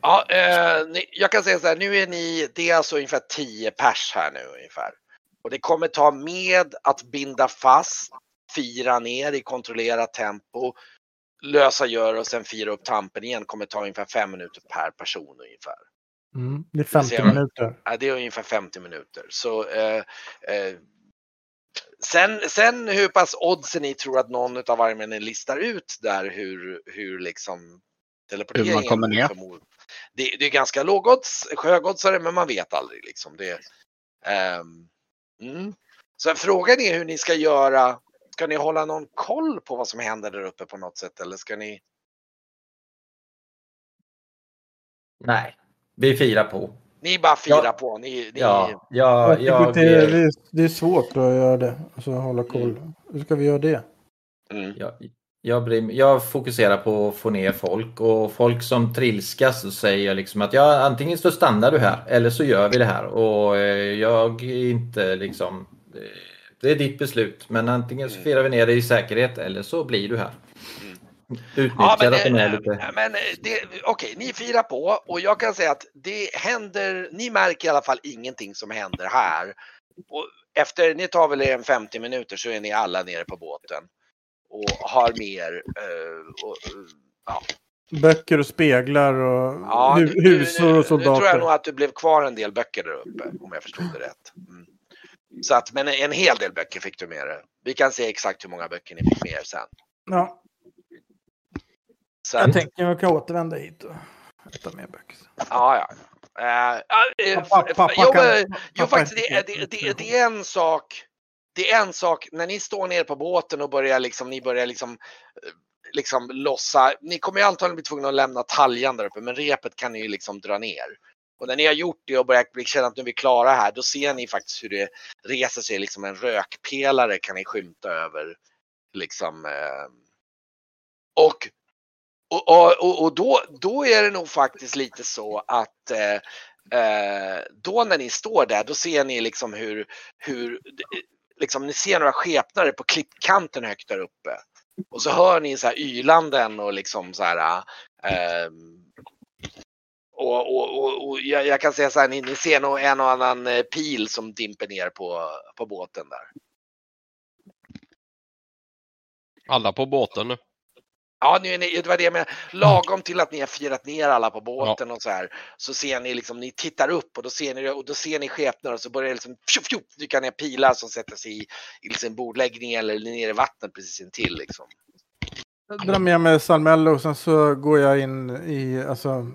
ja eh, ni, jag kan säga så här, nu är ni, det är alltså ungefär 10 pers här nu ungefär. Och det kommer ta med att binda fast, fira ner i kontrollerat tempo, lösa gör och sen fira upp tampen igen kommer ta ungefär 5 minuter per person ungefär. Mm. Det är 50 ser. minuter. Ja, det är ungefär 50 minuter. Så eh, eh, sen, sen hur pass oddsen ni tror att någon av vargmännen listar ut där hur, hur liksom teleporteringen Hur man kommer ner. förmod- Det, det är ganska lågodds, högoddsare men man vet aldrig liksom. Det, ehm, mm. Så frågan är hur ni ska göra. Ska ni hålla någon koll på vad som händer där uppe på något sätt eller ska ni? Nej, vi firar på. Ni bara firar Ja. på. Ni, ni, Ja, Jag jag, det, är, det, är, svårt att göra det. Alltså hålla koll. Hur ska vi göra det? Mm. jag, jag, mig- jag fokuserar på att få ner folk och folk som trilskas så säger jag liksom att ja, antingen så stannar du här eller så gör vi det här och eh, jag är inte liksom eh, det är ditt beslut men antingen så Mm. firar vi ner dig i säkerhet eller så blir du här. Utnyttjar Ja, men, att de är lite... men eh, det- okej, ni firar på och jag kan säga att det händer, ni märker i alla fall ingenting som händer här. Och efter, ni tar väl en 50 minuter så är ni alla nere på båten och har mer, eh, och, eh, ja, Böcker och speglar och ja nu, nu, husor och nu tror jag soldater. nog att det blev kvar en del böcker där uppe om jag förstod det rätt. Mm. Så att, men en hel del böcker fick du med dig. Vi kan se exakt hur många böcker ni fick med er sen. Ja, Så jag tänker jag kan återvända hit och ta med böcker. Ja, ja. Ja, Pappa- f- pappa jo, kan- men- jo, pappa faktiskt, det, är- det, det, det är en sak. Det är en sak när ni står ner på båten och börjar liksom, ni börjar liksom, liksom lossa. Ni kommer ju antagligen bli tvungna att lämna taljan där uppe, men repet kan ni ju liksom dra ner. Och när ni har gjort det och börjat bli känna att nu är vi klara här, då ser ni faktiskt hur det reser sig liksom en rökpelare kan ni skymta över. Liksom. Eh, och och, och, och, och då, då är det nog faktiskt lite så att eh, eh, då när ni står där, då ser ni liksom hur, hur liksom, ni ser några skepnader på klippkanten högt där uppe. Och så hör ni så här ylanden och liksom så här. Eh, och, och, och, och jag, jag, kan säga så här, ni, ni ser nog en och annan eh, pil som dimper ner på, på båten där. Alla på båten nu. Ja, nu är ni, det var det jag menade. Lagom till att ni har firat ner alla på båten ja. och så här. Så ser ni liksom, ni tittar upp och då ser ni och då ser ni skepnader och så börjar det liksom tjup, tjup, dyka ner pilar som sätter sig i, i liksom bordläggning eller ner i vattnet precis intill liksom. Jag drar med mig Salmello och sen så går jag in i, alltså,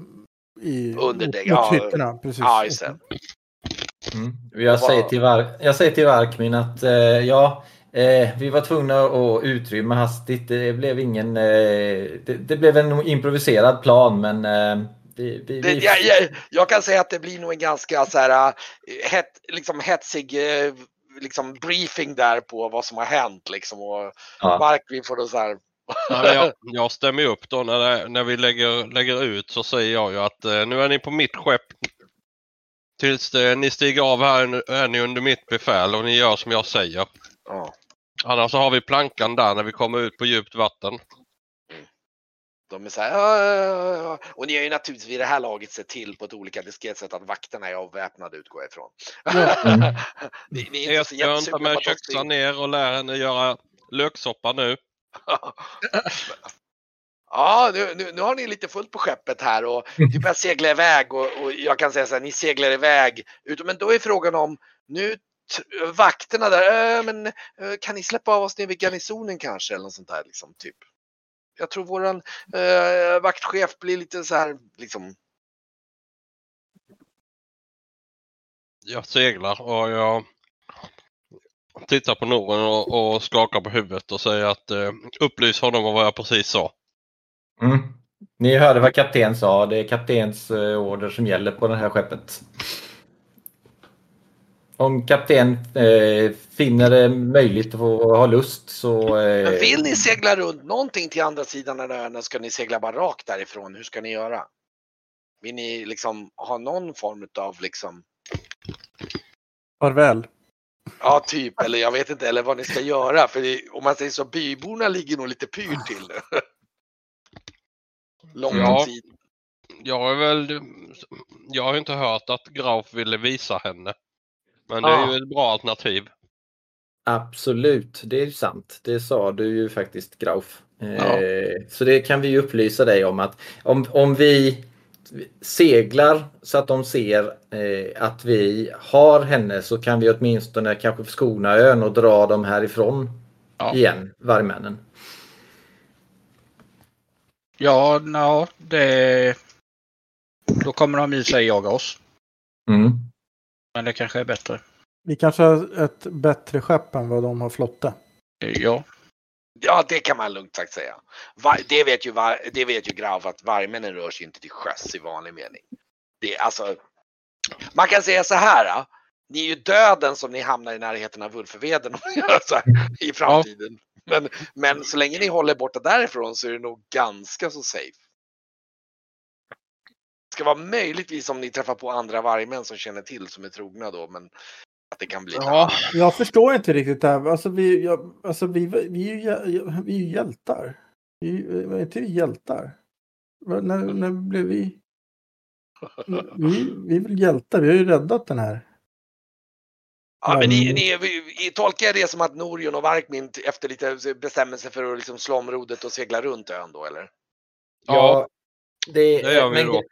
i, Under det, mot ja. hytterna. Precis. Ja, just det. Mm. Jag, säger till Var, jag säger till Varkmin att eh, ja, Eh, vi var tvungna att utrymma hastigt. Det blev ingen... Eh, det, det, blev en improviserad plan men... Eh, vi, vi, det, jag, jag, jag, kan säga att det blir nog en ganska så här, het, liksom hetsig liksom briefing där på vad som har hänt liksom. Och ja. Mark, får då så här... ja, jag, jag stämmer upp då när, det, när vi lägger, lägger ut så säger jag ju att nu är ni på mitt skepp. Tills det, ni stiger av här är ni under mitt befäl och ni gör som jag säger. Ja. Annars så har vi plankan där när vi kommer ut på djupt vatten. Mm. De är så här, och ni har ju naturligtvis vid det här laget sett till på ett olika diskret sätt att vakterna är avväpnade utgår jag ifrån. Mm. ni, ni är inte så ta med köksan ner och lär henne göra löksoppa nu. Ja, nu, nu, nu, har ni lite fullt på skeppet här och vi börjar segla iväg och, och jag kan säga så här, ni seglar iväg. Men då är frågan om, nu vakterna där, äh, men äh, kan ni släppa av oss ner vid garnisonen kanske eller något sånt där liksom typ. Jag tror våran äh, vaktchef blir lite så här liksom. Jag seglar och jag tittar på Noren och, och skakar på huvudet och säger att eh, upplys honom om vad jag precis sa. Mm. Ni hörde vad kapten sa. Det är kaptens order som gäller på det här skeppet. Om kapten eh, finner det möjligt och har lust så... Eh... Men vill ni segla runt någonting till andra sidan av ön ska ni segla bara rakt därifrån? Hur ska ni göra? Vill ni liksom ha någon form av liksom... Farväl. Ja, typ. Eller jag vet inte, eller vad ni ska göra. För det, om man säger så, byborna ligger nog lite pyrt till nu. Lång ja, tid. Jag är väl... Jag har inte hört att Graf ville visa henne. Men det är ja. ju ett bra alternativ. Absolut, det är sant. Det sa du ju faktiskt Grauf. Ja. Eh, så det kan vi ju upplysa dig om att om, om vi seglar så att de ser eh, att vi har henne så kan vi åtminstone kanske skona ön och dra dem härifrån ja. igen, vargmännen. Ja, no, det... då kommer de i sig jaga oss. Mm. Men det kanske är bättre. Vi kanske har ett bättre skepp än vad de har flotta. Ja. Ja, det kan man lugnt sagt säga. Det vet ju, det vet ju Grav att vargmännen rör sig inte till sjöss i vanlig mening. Det, alltså, man kan säga så här. Ni är ju döden som ni hamnar i närheten av Ulfeveden i framtiden. Ja. Men, men så länge ni håller borta därifrån så är det nog ganska så safe ska vara möjligtvis om ni träffar på andra vargmän som känner till som är trogna då. Men att det kan bli. Ja, jag förstår inte riktigt det här. Alltså vi, jag, alltså vi, vi, är ju, vi är ju hjältar. Vi, är inte vi hjältar? När, när blev vi? Vi, vi är väl hjältar. Vi har ju räddat den här. Ja, men ni, ni, vi, tolkar det som att Norion och Varkmin efter lite bestämmer sig för att liksom slå om rodret och segla runt ön då, eller? Ja, det, det gör vi men, då.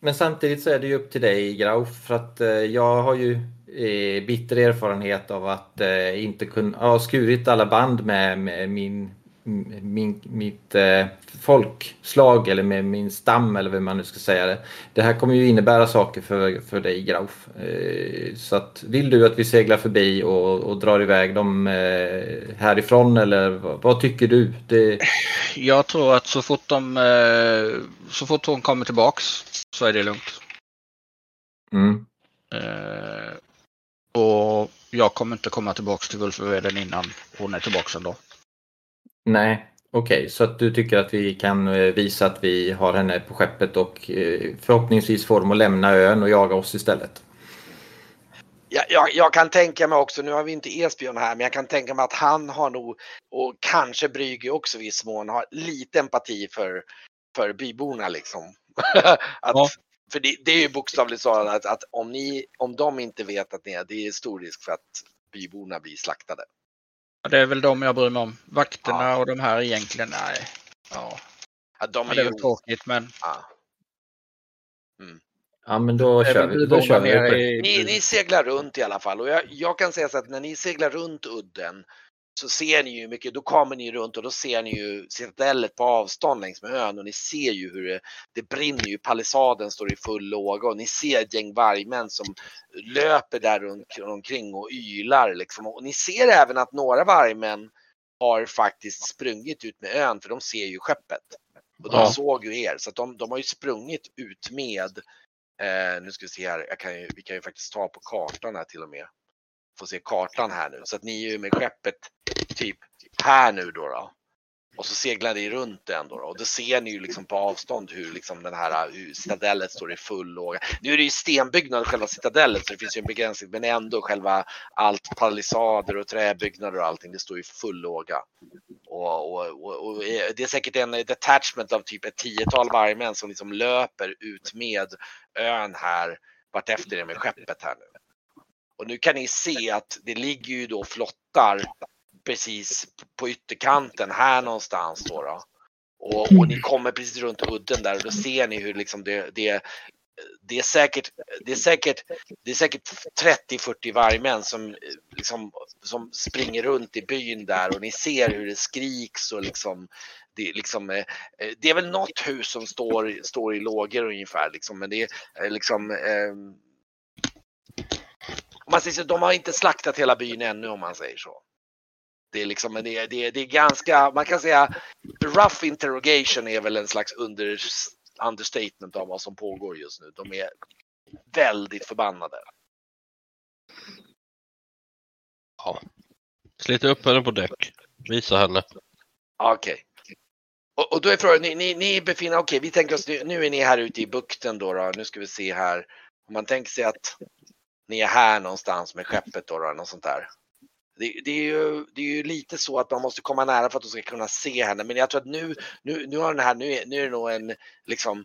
Men samtidigt så är det ju upp till dig Grauf för att eh, jag har ju eh, bitter erfarenhet av att eh, inte kunna ha skurit alla band med, med min, min, mitt eh, folkslag eller med min stam eller vad man nu ska säga det. Det här kommer ju innebära saker för, för dig Grauf. Eh, så att vill du att vi seglar förbi och, och drar iväg dem eh, härifrån eller vad, vad tycker du? Det... Jag tror att så fort de så fort hon kommer tillbaks så är det lugnt. Mm. Eh, och jag kommer inte komma tillbaks till Gulfveden innan hon är tillbaks ändå. Nej, okej, så att du tycker att vi kan eh, visa att vi har henne på skeppet och eh, förhoppningsvis får dem att lämna ön och jaga oss istället. Jag, jag, jag kan tänka mig också, nu har vi inte Esbjörn här, men jag kan tänka mig att han har nog, och kanske Brygge också i viss mån, har lite empati för, för byborna liksom. att, Ja. För det, det är ju bokstavligt talat att, att om, ni, om de inte vet att ni är, det är stor risk för att byborna blir slaktade. Det är väl de jag bryr mig om. Vakterna Ja. och de här egentligen, nej. Ja, Ja, de Ja, är det är ju, tråkigt men... ja. Ja, men då kör vi. Då kör vi. Ni, ni seglar runt i alla fall och jag, jag kan säga så att när ni seglar runt udden så ser ni ju mycket, då kommer ni runt och då ser ni ju citadellet på avstånd längs med ön och ni ser ju hur det, det brinner ju, palissaden står i full låga och ni ser ett gäng vargmän som löper där runt omkring och ylar liksom. Och ni ser även att några vargmän har faktiskt sprungit ut med ön för de ser ju skeppet. Och de Ja. såg ju er så att de, de har ju sprungit ut med Eh, nu ska vi se här, kan ju, vi kan ju faktiskt ta på kartan här till och med. Få se kartan här nu. Så att ni är ju med skeppet typ här nu då. då. Och så seglar ni runt den då, då. och då ser ni ju liksom på avstånd hur liksom den här eh, hur citadellet står i full låga. Nu är det ju stenbyggnad själva citadellet så det finns ju en begränsning men ändå själva allt palissader och träbyggnader och allting det står i full låga. Och, och, och, och eh, det är säkert en detachment av typ ett tiotal vargmän som liksom löper ut med ön här vartefter det är med skeppet här nu. Och nu kan ni se att det ligger ju då flottar precis på ytterkanten här någonstans då. då. Och, och ni kommer precis runt udden där och då ser ni hur liksom det, det det är säkert, det är säkert, det är säkert 30-40 vargmän som, liksom, som springer runt i byn där och ni ser hur det skriks och liksom det, är liksom, eh, eh, det är väl något hus som står, står i lågor ungefär liksom, men det är eh, liksom eh, om man säger så, de har inte slaktat hela byn ännu om man säger så. Det är liksom, det är, det är, det är ganska, man kan säga rough interrogation är väl en slags under, understatement av vad som pågår just nu. De är väldigt förbannade. Slita upp henne på däck. Visa henne. Okej. Och, och då är frågan, ni, ni, ni befinner okej vi tänker oss, nu, nu är ni här ute i bukten då, då. Nu ska vi se här. Om man tänker sig att ni är här någonstans med skeppet då, då något sånt där. Det, det, är ju, det är ju lite så att man måste komma nära för att de ska kunna se henne. Men jag tror att nu, nu, nu har den här, nu är, nu är det nog en, liksom,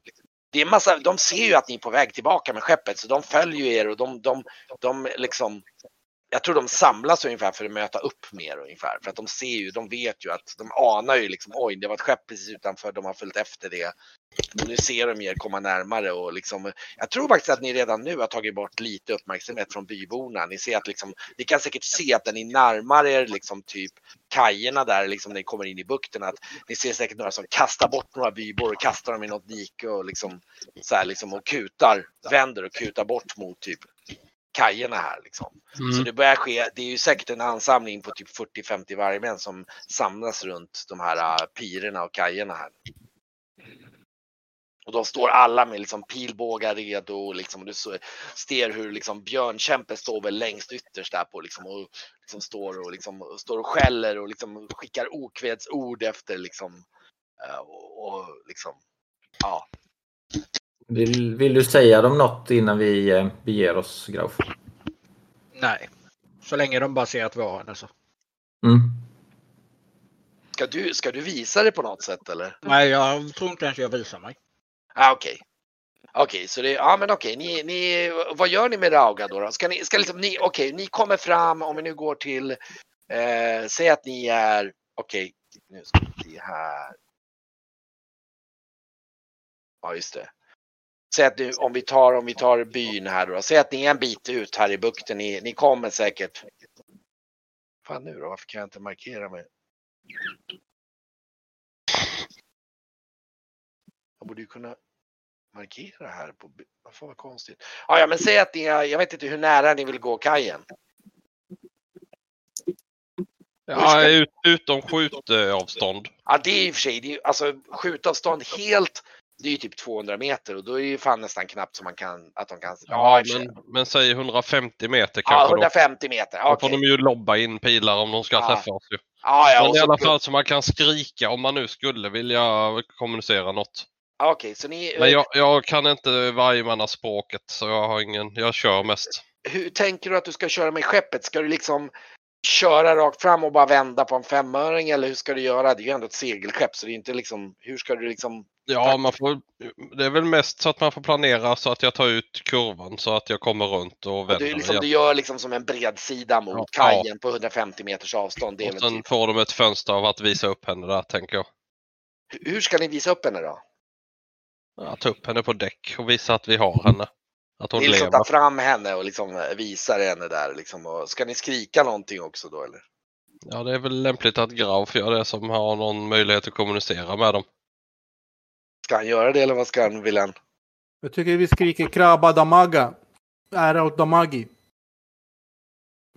det är massa, de ser ju att ni är på väg tillbaka med skeppet så de följer ju er och de, de, de liksom, jag tror de samlas ungefär för att möta upp mer ungefär. För att de ser ju, de vet ju att, de anar ju liksom, oj det var ett skepp precis utanför, de har följt efter det. Och nu ser de er komma närmare och liksom, jag tror faktiskt att ni redan nu har tagit bort lite uppmärksamhet från byborna. Ni ser att liksom, ni kan säkert se att när ni närmar er liksom typ kajerna där liksom när ni kommer in i bukten att ni ser säkert några som kastar bort några bybor och kastar dem i något dike och liksom så här liksom och kutar, vänder och kutar bort mot typ kajerna här liksom. Så Mm. det börjar ske, det är ju säkert en ansamling på typ 40-50 vargmän som samlas runt de här äh, pirerna och kajerna här. Och de står alla med liksom pilbågar redo och liksom, och du ser hur liksom Björnkämpe står väl längst ytterst där på liksom och liksom står och liksom står och skäller och liksom skickar okvädsord efter liksom äh, och, och liksom ja. Vill, vill du säga dem något innan vi eh, beger oss, Grauf? Nej. Så länge de bara ser att vi har henne så. Mm. Ska du, ska du visa det på något sätt eller? Nej, jag tror inte ens jag visar mig. Ah, okej. Okej, så det, ja men okej, ni, ni, vad gör ni med Rauga då? då? Ska ni, ska liksom, ni, okej, ni kommer fram, om vi nu går till, eh, säg att ni är, okej, nu ska vi se här. Ja, just det. Säg att nu, om vi tar, om vi tar byn här då, säg att ni är en bit ut här i bukten, ni, ni kommer säkert. Fan nu då, varför kan jag inte markera mig? Jag borde ju kunna markera här på... fan vad konstigt. Ja, ja, men säg att ni jag vet inte hur nära ni vill gå kajen. Ja, ut, utom skjutavstånd. Ja, det är i och för sig, det är, alltså skjutavstånd helt, det är ju typ 200 meter och då är det ju fan nästan knappt som man kan, att de kan... Ja, men, men säg 150 meter ja kanske. då. 150 meter. Då Okej. får de ju lobba in pilar om de ska Ja. träffa oss. Ju. Ja, ja, Men i så- alla fall så man kan skrika om man nu skulle vilja kommunicera något. Ja, Okej, så ni... Men jag, jag kan inte vargmannaspråket så jag har ingen, jag kör mest. Hur tänker du att du ska köra med skeppet? Ska du liksom köra rakt fram och bara vända på en femöring eller hur ska du göra? Det är ju ändå ett segelskepp så det är inte liksom, hur ska du liksom... Ja, man får, det är väl mest så att man får planera så att jag tar ut kurvan så att jag kommer runt och vänder Du, liksom, du gör liksom som en bredsida mot Ja. kajen på 150 meters avstånd. Det Och sen typ. får de ett fönster av att visa upp henne där tänker jag. Hur ska ni visa upp henne då? Ja, ta upp henne på däck och visa att vi har henne. Att hon Ni liksom lever. tar fram henne och liksom visar henne där liksom. Och ska ni skrika någonting också då eller? Ja, det är väl lämpligt att Grauf gör det som har någon möjlighet att kommunicera med dem. Ska han göra det eller vad ska han, vill han? Jag tycker vi skriker krabba damaga. Ära åt damagi.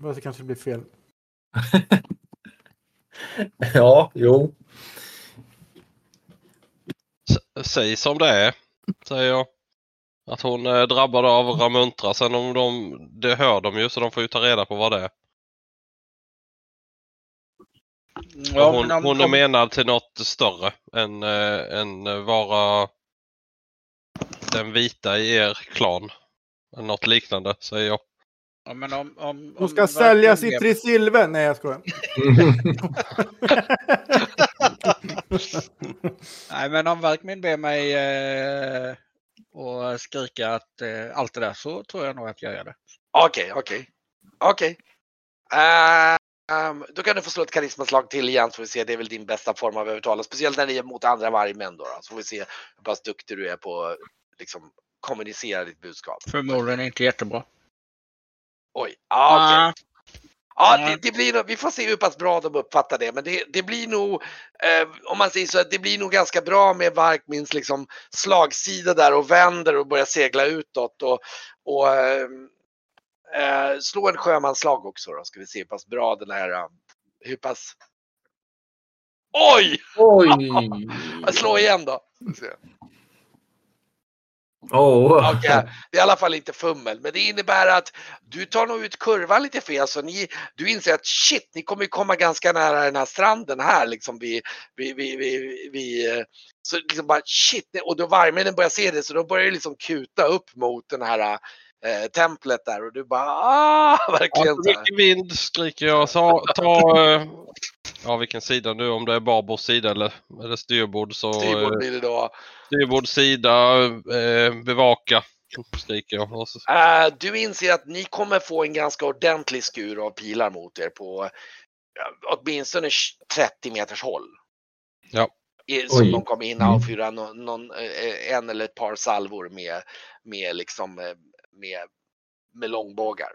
Fast det kanske blir fel. Ja, jo. Säg som det är, säger jag. Att hon är drabbad av Ramuntra. Sen om de, det hör de ju så de får ju ta reda på vad det är. Ja, hon, men om- hon är om- menad till något större än, äh, än eh, vara den vita i er klan. Något liknande, säger jag. Ja, men om, om, Hon om ska verkligen säljas i det- Trisilve. Nej, jag skojar. Nej, men om Verkmin ber mig eh, och skrika att eh, allt det där så tror jag nog att jag gör det. Okej, okej. Okej. Eh, ehm, då kan du få slå ett karismaslag till igen så får vi se. Det är väl din bästa form av övertala. Speciellt när det är mot andra vargmän då, då. Så får vi se hur pass duktig du är på att liksom, kommunicera ditt budskap. Förmodligen inte jättebra. Oj. Ah, okej. Ah, Ja, det, det blir nog, vi får se hur pass bra de uppfattar det, men det, det blir nog, eh, om man säger så, att det blir nog ganska bra med Varkmins liksom slagsida där och vänder och börjar segla utåt och, och eh, eh, slå en sjömanslag också då, ska vi se hur pass bra den här, eh, hur pass... Oj! Oj! Slå igen då. Åh. Okej, Det är i alla fall inte fummel, men det innebär att du tar nog ut kurvan lite fel så ni, du inser att shit, ni kommer komma ganska nära den här stranden här liksom vid, vid, vid, vid, vid så liksom bara shit, och då vargmännen börjar se det så de börjar ju liksom kuta upp mot den här eh, templet där och du bara ah, Ja, verkligen här. mycket vind skriker jag. Så, ta, eh, ja vilken sida nu, om det är babord sida eller, eller styrbord så Styrbord eh, blir det då. styrbord sida, eh, bevaka skriker jag. Och så, Eh, du inser att ni kommer få en ganska ordentlig skur av pilar mot er på ja, åtminstone 30 meters håll. Ja. Som Oj. de kommer in avfyra någon, någon, eh, en eller ett par salvor med, med, liksom, eh, med, med långbågar.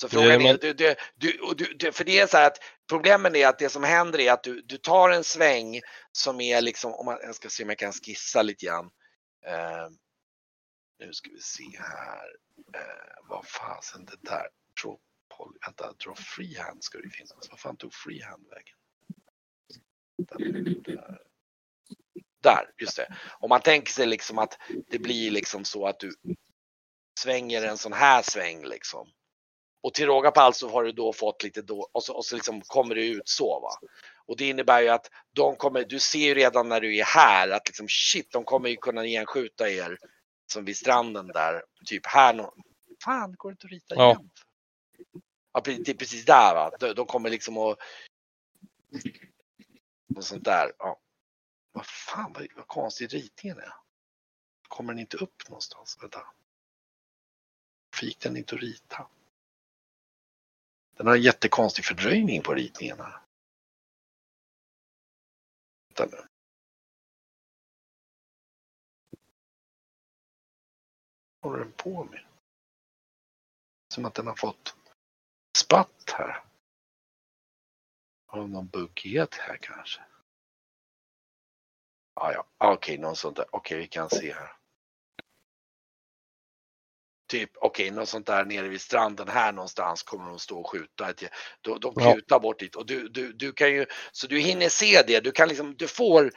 Så frågan är, du, du, du, du, för det är så här att problemen är att det som händer är att du, du tar en sväng som är liksom, om man, jag ska se om jag kan skissa lite grann. Eh, nu ska vi se här. Eh, vad fasen det där. Draw, poly, vänta, draw freehand ska det finnas. Vad fan tog freehand vägen? Där. Där, just det. Om man tänker sig liksom att det blir liksom så att du svänger en sån här sväng liksom. Och till råga på allt så har du då fått lite då och så, och så liksom kommer det ut så va. Och det innebär ju att de kommer, du ser ju redan när du är här att liksom shit, de kommer ju kunna genskjuta er som vid stranden där, typ här. nå- Fan, går det inte att rita Ja. igen? Ja, det är precis där va. De, de kommer liksom att... Och sånt där. Ja. Vad fan, vad, vad konstig ritningen är. Kommer den inte upp någonstans? Vänta. Fick den inte att rita? Den har en jättekonstig fördröjning på ritningarna. Vänta nu. Vad håller den på med? Som att den har fått spatt här. Har någon buggighet här kanske? Ah, ja, okej, okej, någon sånt där. Okej, vi kan se här. Typ, okej, något sånt där nere vid stranden här någonstans kommer de stå och skjuta. Ett, de, de Ja. kutar bort dit och du, du, du kan ju, så du hinner se det. Du kan liksom, du får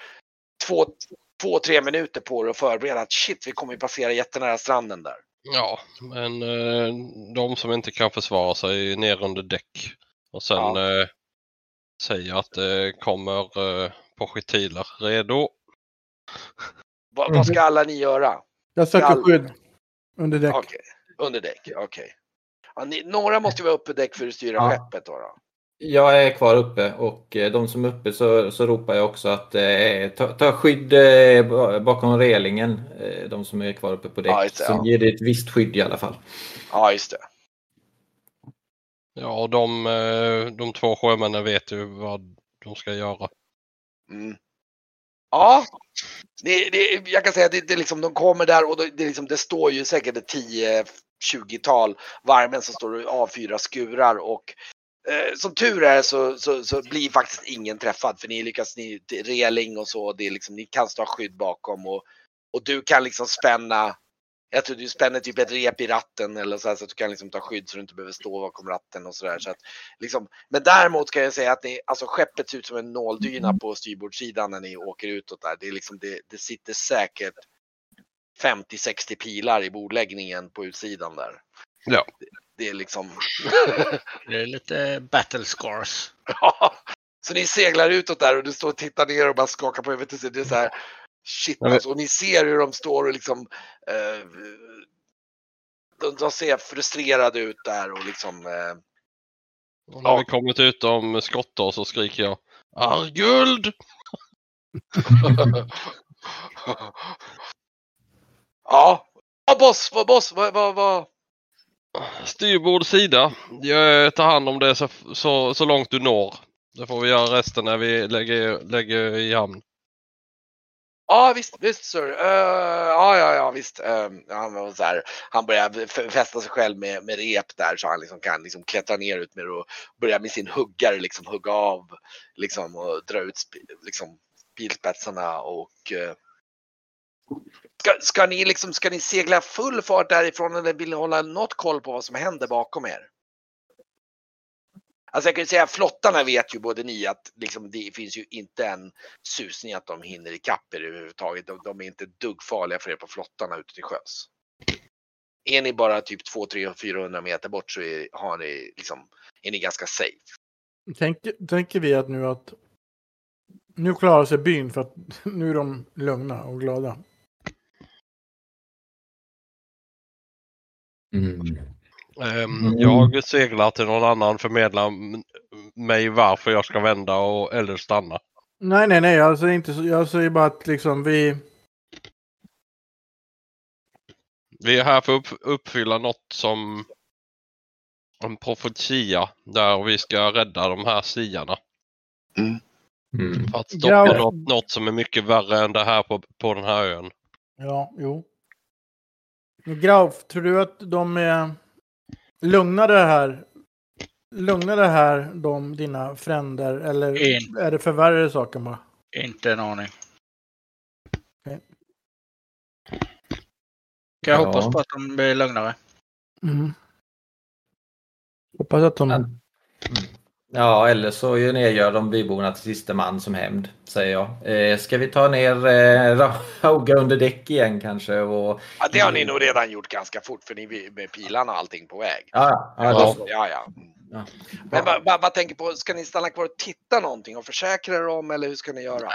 två, två, tre minuter på er att förbereda att shit, vi kommer ju passera jättenära stranden där. Ja, men eh, de som inte kan försvara sig är ner under däck. Och sen Ja. eh, säger att det kommer eh, projektiler redo. Va, Vad ska alla ni göra? Jag söker skydd under däck. Okej, under däck, okej. Ja, ni, några måste vara uppe däck för att styra Ja. skeppet då. då. Jag är kvar uppe och eh, de som är uppe så, så ropar jag också att eh, ta, ta skydd eh, ba- bakom relingen. Eh, de som är kvar uppe på däck. Ja, det, så ja. ger det ett visst skydd i alla fall. Ja, just det. Ja, och de, eh, de två sjömännen vet ju vad de ska göra. Mm. Ja, det, det, jag kan säga att det, det liksom, de kommer där och det, det, liksom, det står ju säkert ett 10-20-tal varmen som står och avfyrar skurar och eh, som tur är så, så, så blir faktiskt ingen träffad för ni lyckas, ni, det är reling och så, det är liksom, ni kan stå skydd bakom och, och du kan liksom spänna jag tror du spänner typ ett rep i ratten eller så, här, så att du kan liksom ta skydd så du inte behöver stå bakom ratten och sådär. Så att, liksom, men däremot kan jag säga att ni, alltså skeppet ser ut som en nåldyna på styrbordssidan när ni åker utåt där. Det, är liksom, det, det sitter säkert 50-60 pilar i bordläggningen på utsidan där. Ja. Det, det är liksom... Det är lite battle scars. Ja. så ni seglar utåt där och du står och tittar ner och bara skakar på huvudet. Det är så här, shit Ja, alltså. Och ni ser hur de står och liksom eh, de, de ser frustrerade ut där och liksom eh, Och när Ja. vi kommit utom skottar så skriker jag Arguld! ja. Ja, boss, vad boss, vad, vad, vad? Styrbord sida. Jag tar hand om det så, så, så långt du når. Det får vi göra resten när vi lägger, lägger i hamn. Ja, visst, visst sir. Uh, ah, ja, ja, visst. Uh, han, var så här, han börjar fästa sig själv med, med rep där så han liksom kan liksom klättra ner ut med det och börja med sin huggare liksom hugga av liksom och dra ut liksom pilspetsarna och uh, ska, ska ni liksom, ska ni segla full fart därifrån eller vill ni hålla något koll på vad som händer bakom er? Alltså jag kan ju säga flottarna vet ju både ni att liksom, det finns ju inte en susning att de hinner ikapp er överhuvudtaget. De, de är inte ett dugg farliga för er på flottarna ute till sjöss. Är ni bara typ 2, 3, 400 meter bort så är, har ni liksom, är ni ganska safe. Tänker, tänker vi att nu att nu klarar sig byn för att nu är de lugna och glada. Ehm, Mm. Jag seglar till någon annan, förmedlar mig varför jag ska vända och, eller stanna. Nej, nej, nej. Jag säger, inte så, jag säger bara att liksom vi... Vi är här för att upp, uppfylla något som en profetia där vi ska rädda de här siarna. Mm. För att stoppa Ja. något, något som är mycket värre än det här på, på den här ön. Ja, jo. Grauf, tror du att de är lugnade här? Lugnade här de dina fränder eller En. är det förvärrade saker bara? Inte en aning. Kan jag Ja. hoppas på att de blir lugnare. Mm. Hoppas att de... Ja. Ja, eller så nedgör de byborna till sista man som hämnd, säger jag. Eh, ska vi ta ner eh, Rauga under däck igen kanske? Och, Ja, det har ni nog redan gjort ganska fort för ni är med pilarna och allting på väg. ja, ja, Ja, då- ja. ja. ja. Men vad, vad, vad tänker på, ska ni stanna kvar och titta någonting och försäkra er om eller hur ska ni göra?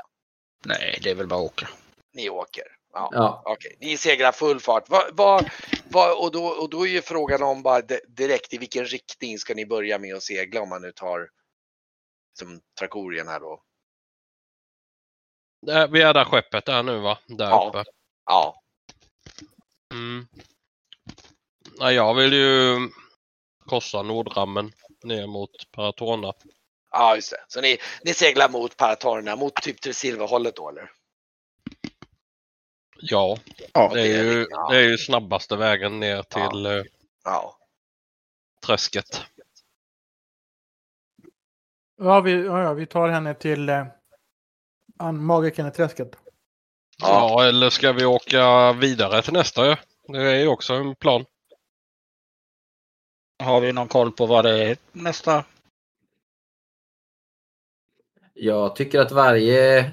Nej, det är väl bara att åka. Ni åker. Ja. Ja. Okej, ni seglar full fart. Vad, vad, vad, och, då, och då är ju frågan om bara di- direkt i vilken riktning ska ni börja med att segla om man nu tar som Trakorien här då? Vi är där skeppet är nu va? Där Ja. uppe. Ja, Mm. Ja, jag vill ju korsa Nordrammen ner mot Paratona. ja just det. Så ni, ni seglar mot Paratorerna, mot typ till Silverhållet då eller? Ja, Ja, det är ju, ja. det är ju snabbaste vägen ner till eh, Ja. träsket. Ja, vi, ja, ja, vi tar henne till eh, An- Magikerträsket. Ja. eller ska vi åka vidare till nästa ö? Det är ju också en plan. Har vi någon koll på vad det är nästa? Jag tycker att varje eh,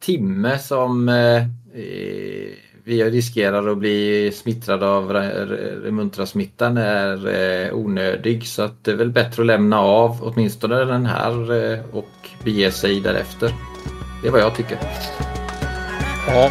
timme som eh, eh, vi riskerar att bli smittrade av remuntrasmittan är onödig. Så att det är väl bättre att lämna av åtminstone den här och bege sig därefter. Det är vad jag tycker. Ja,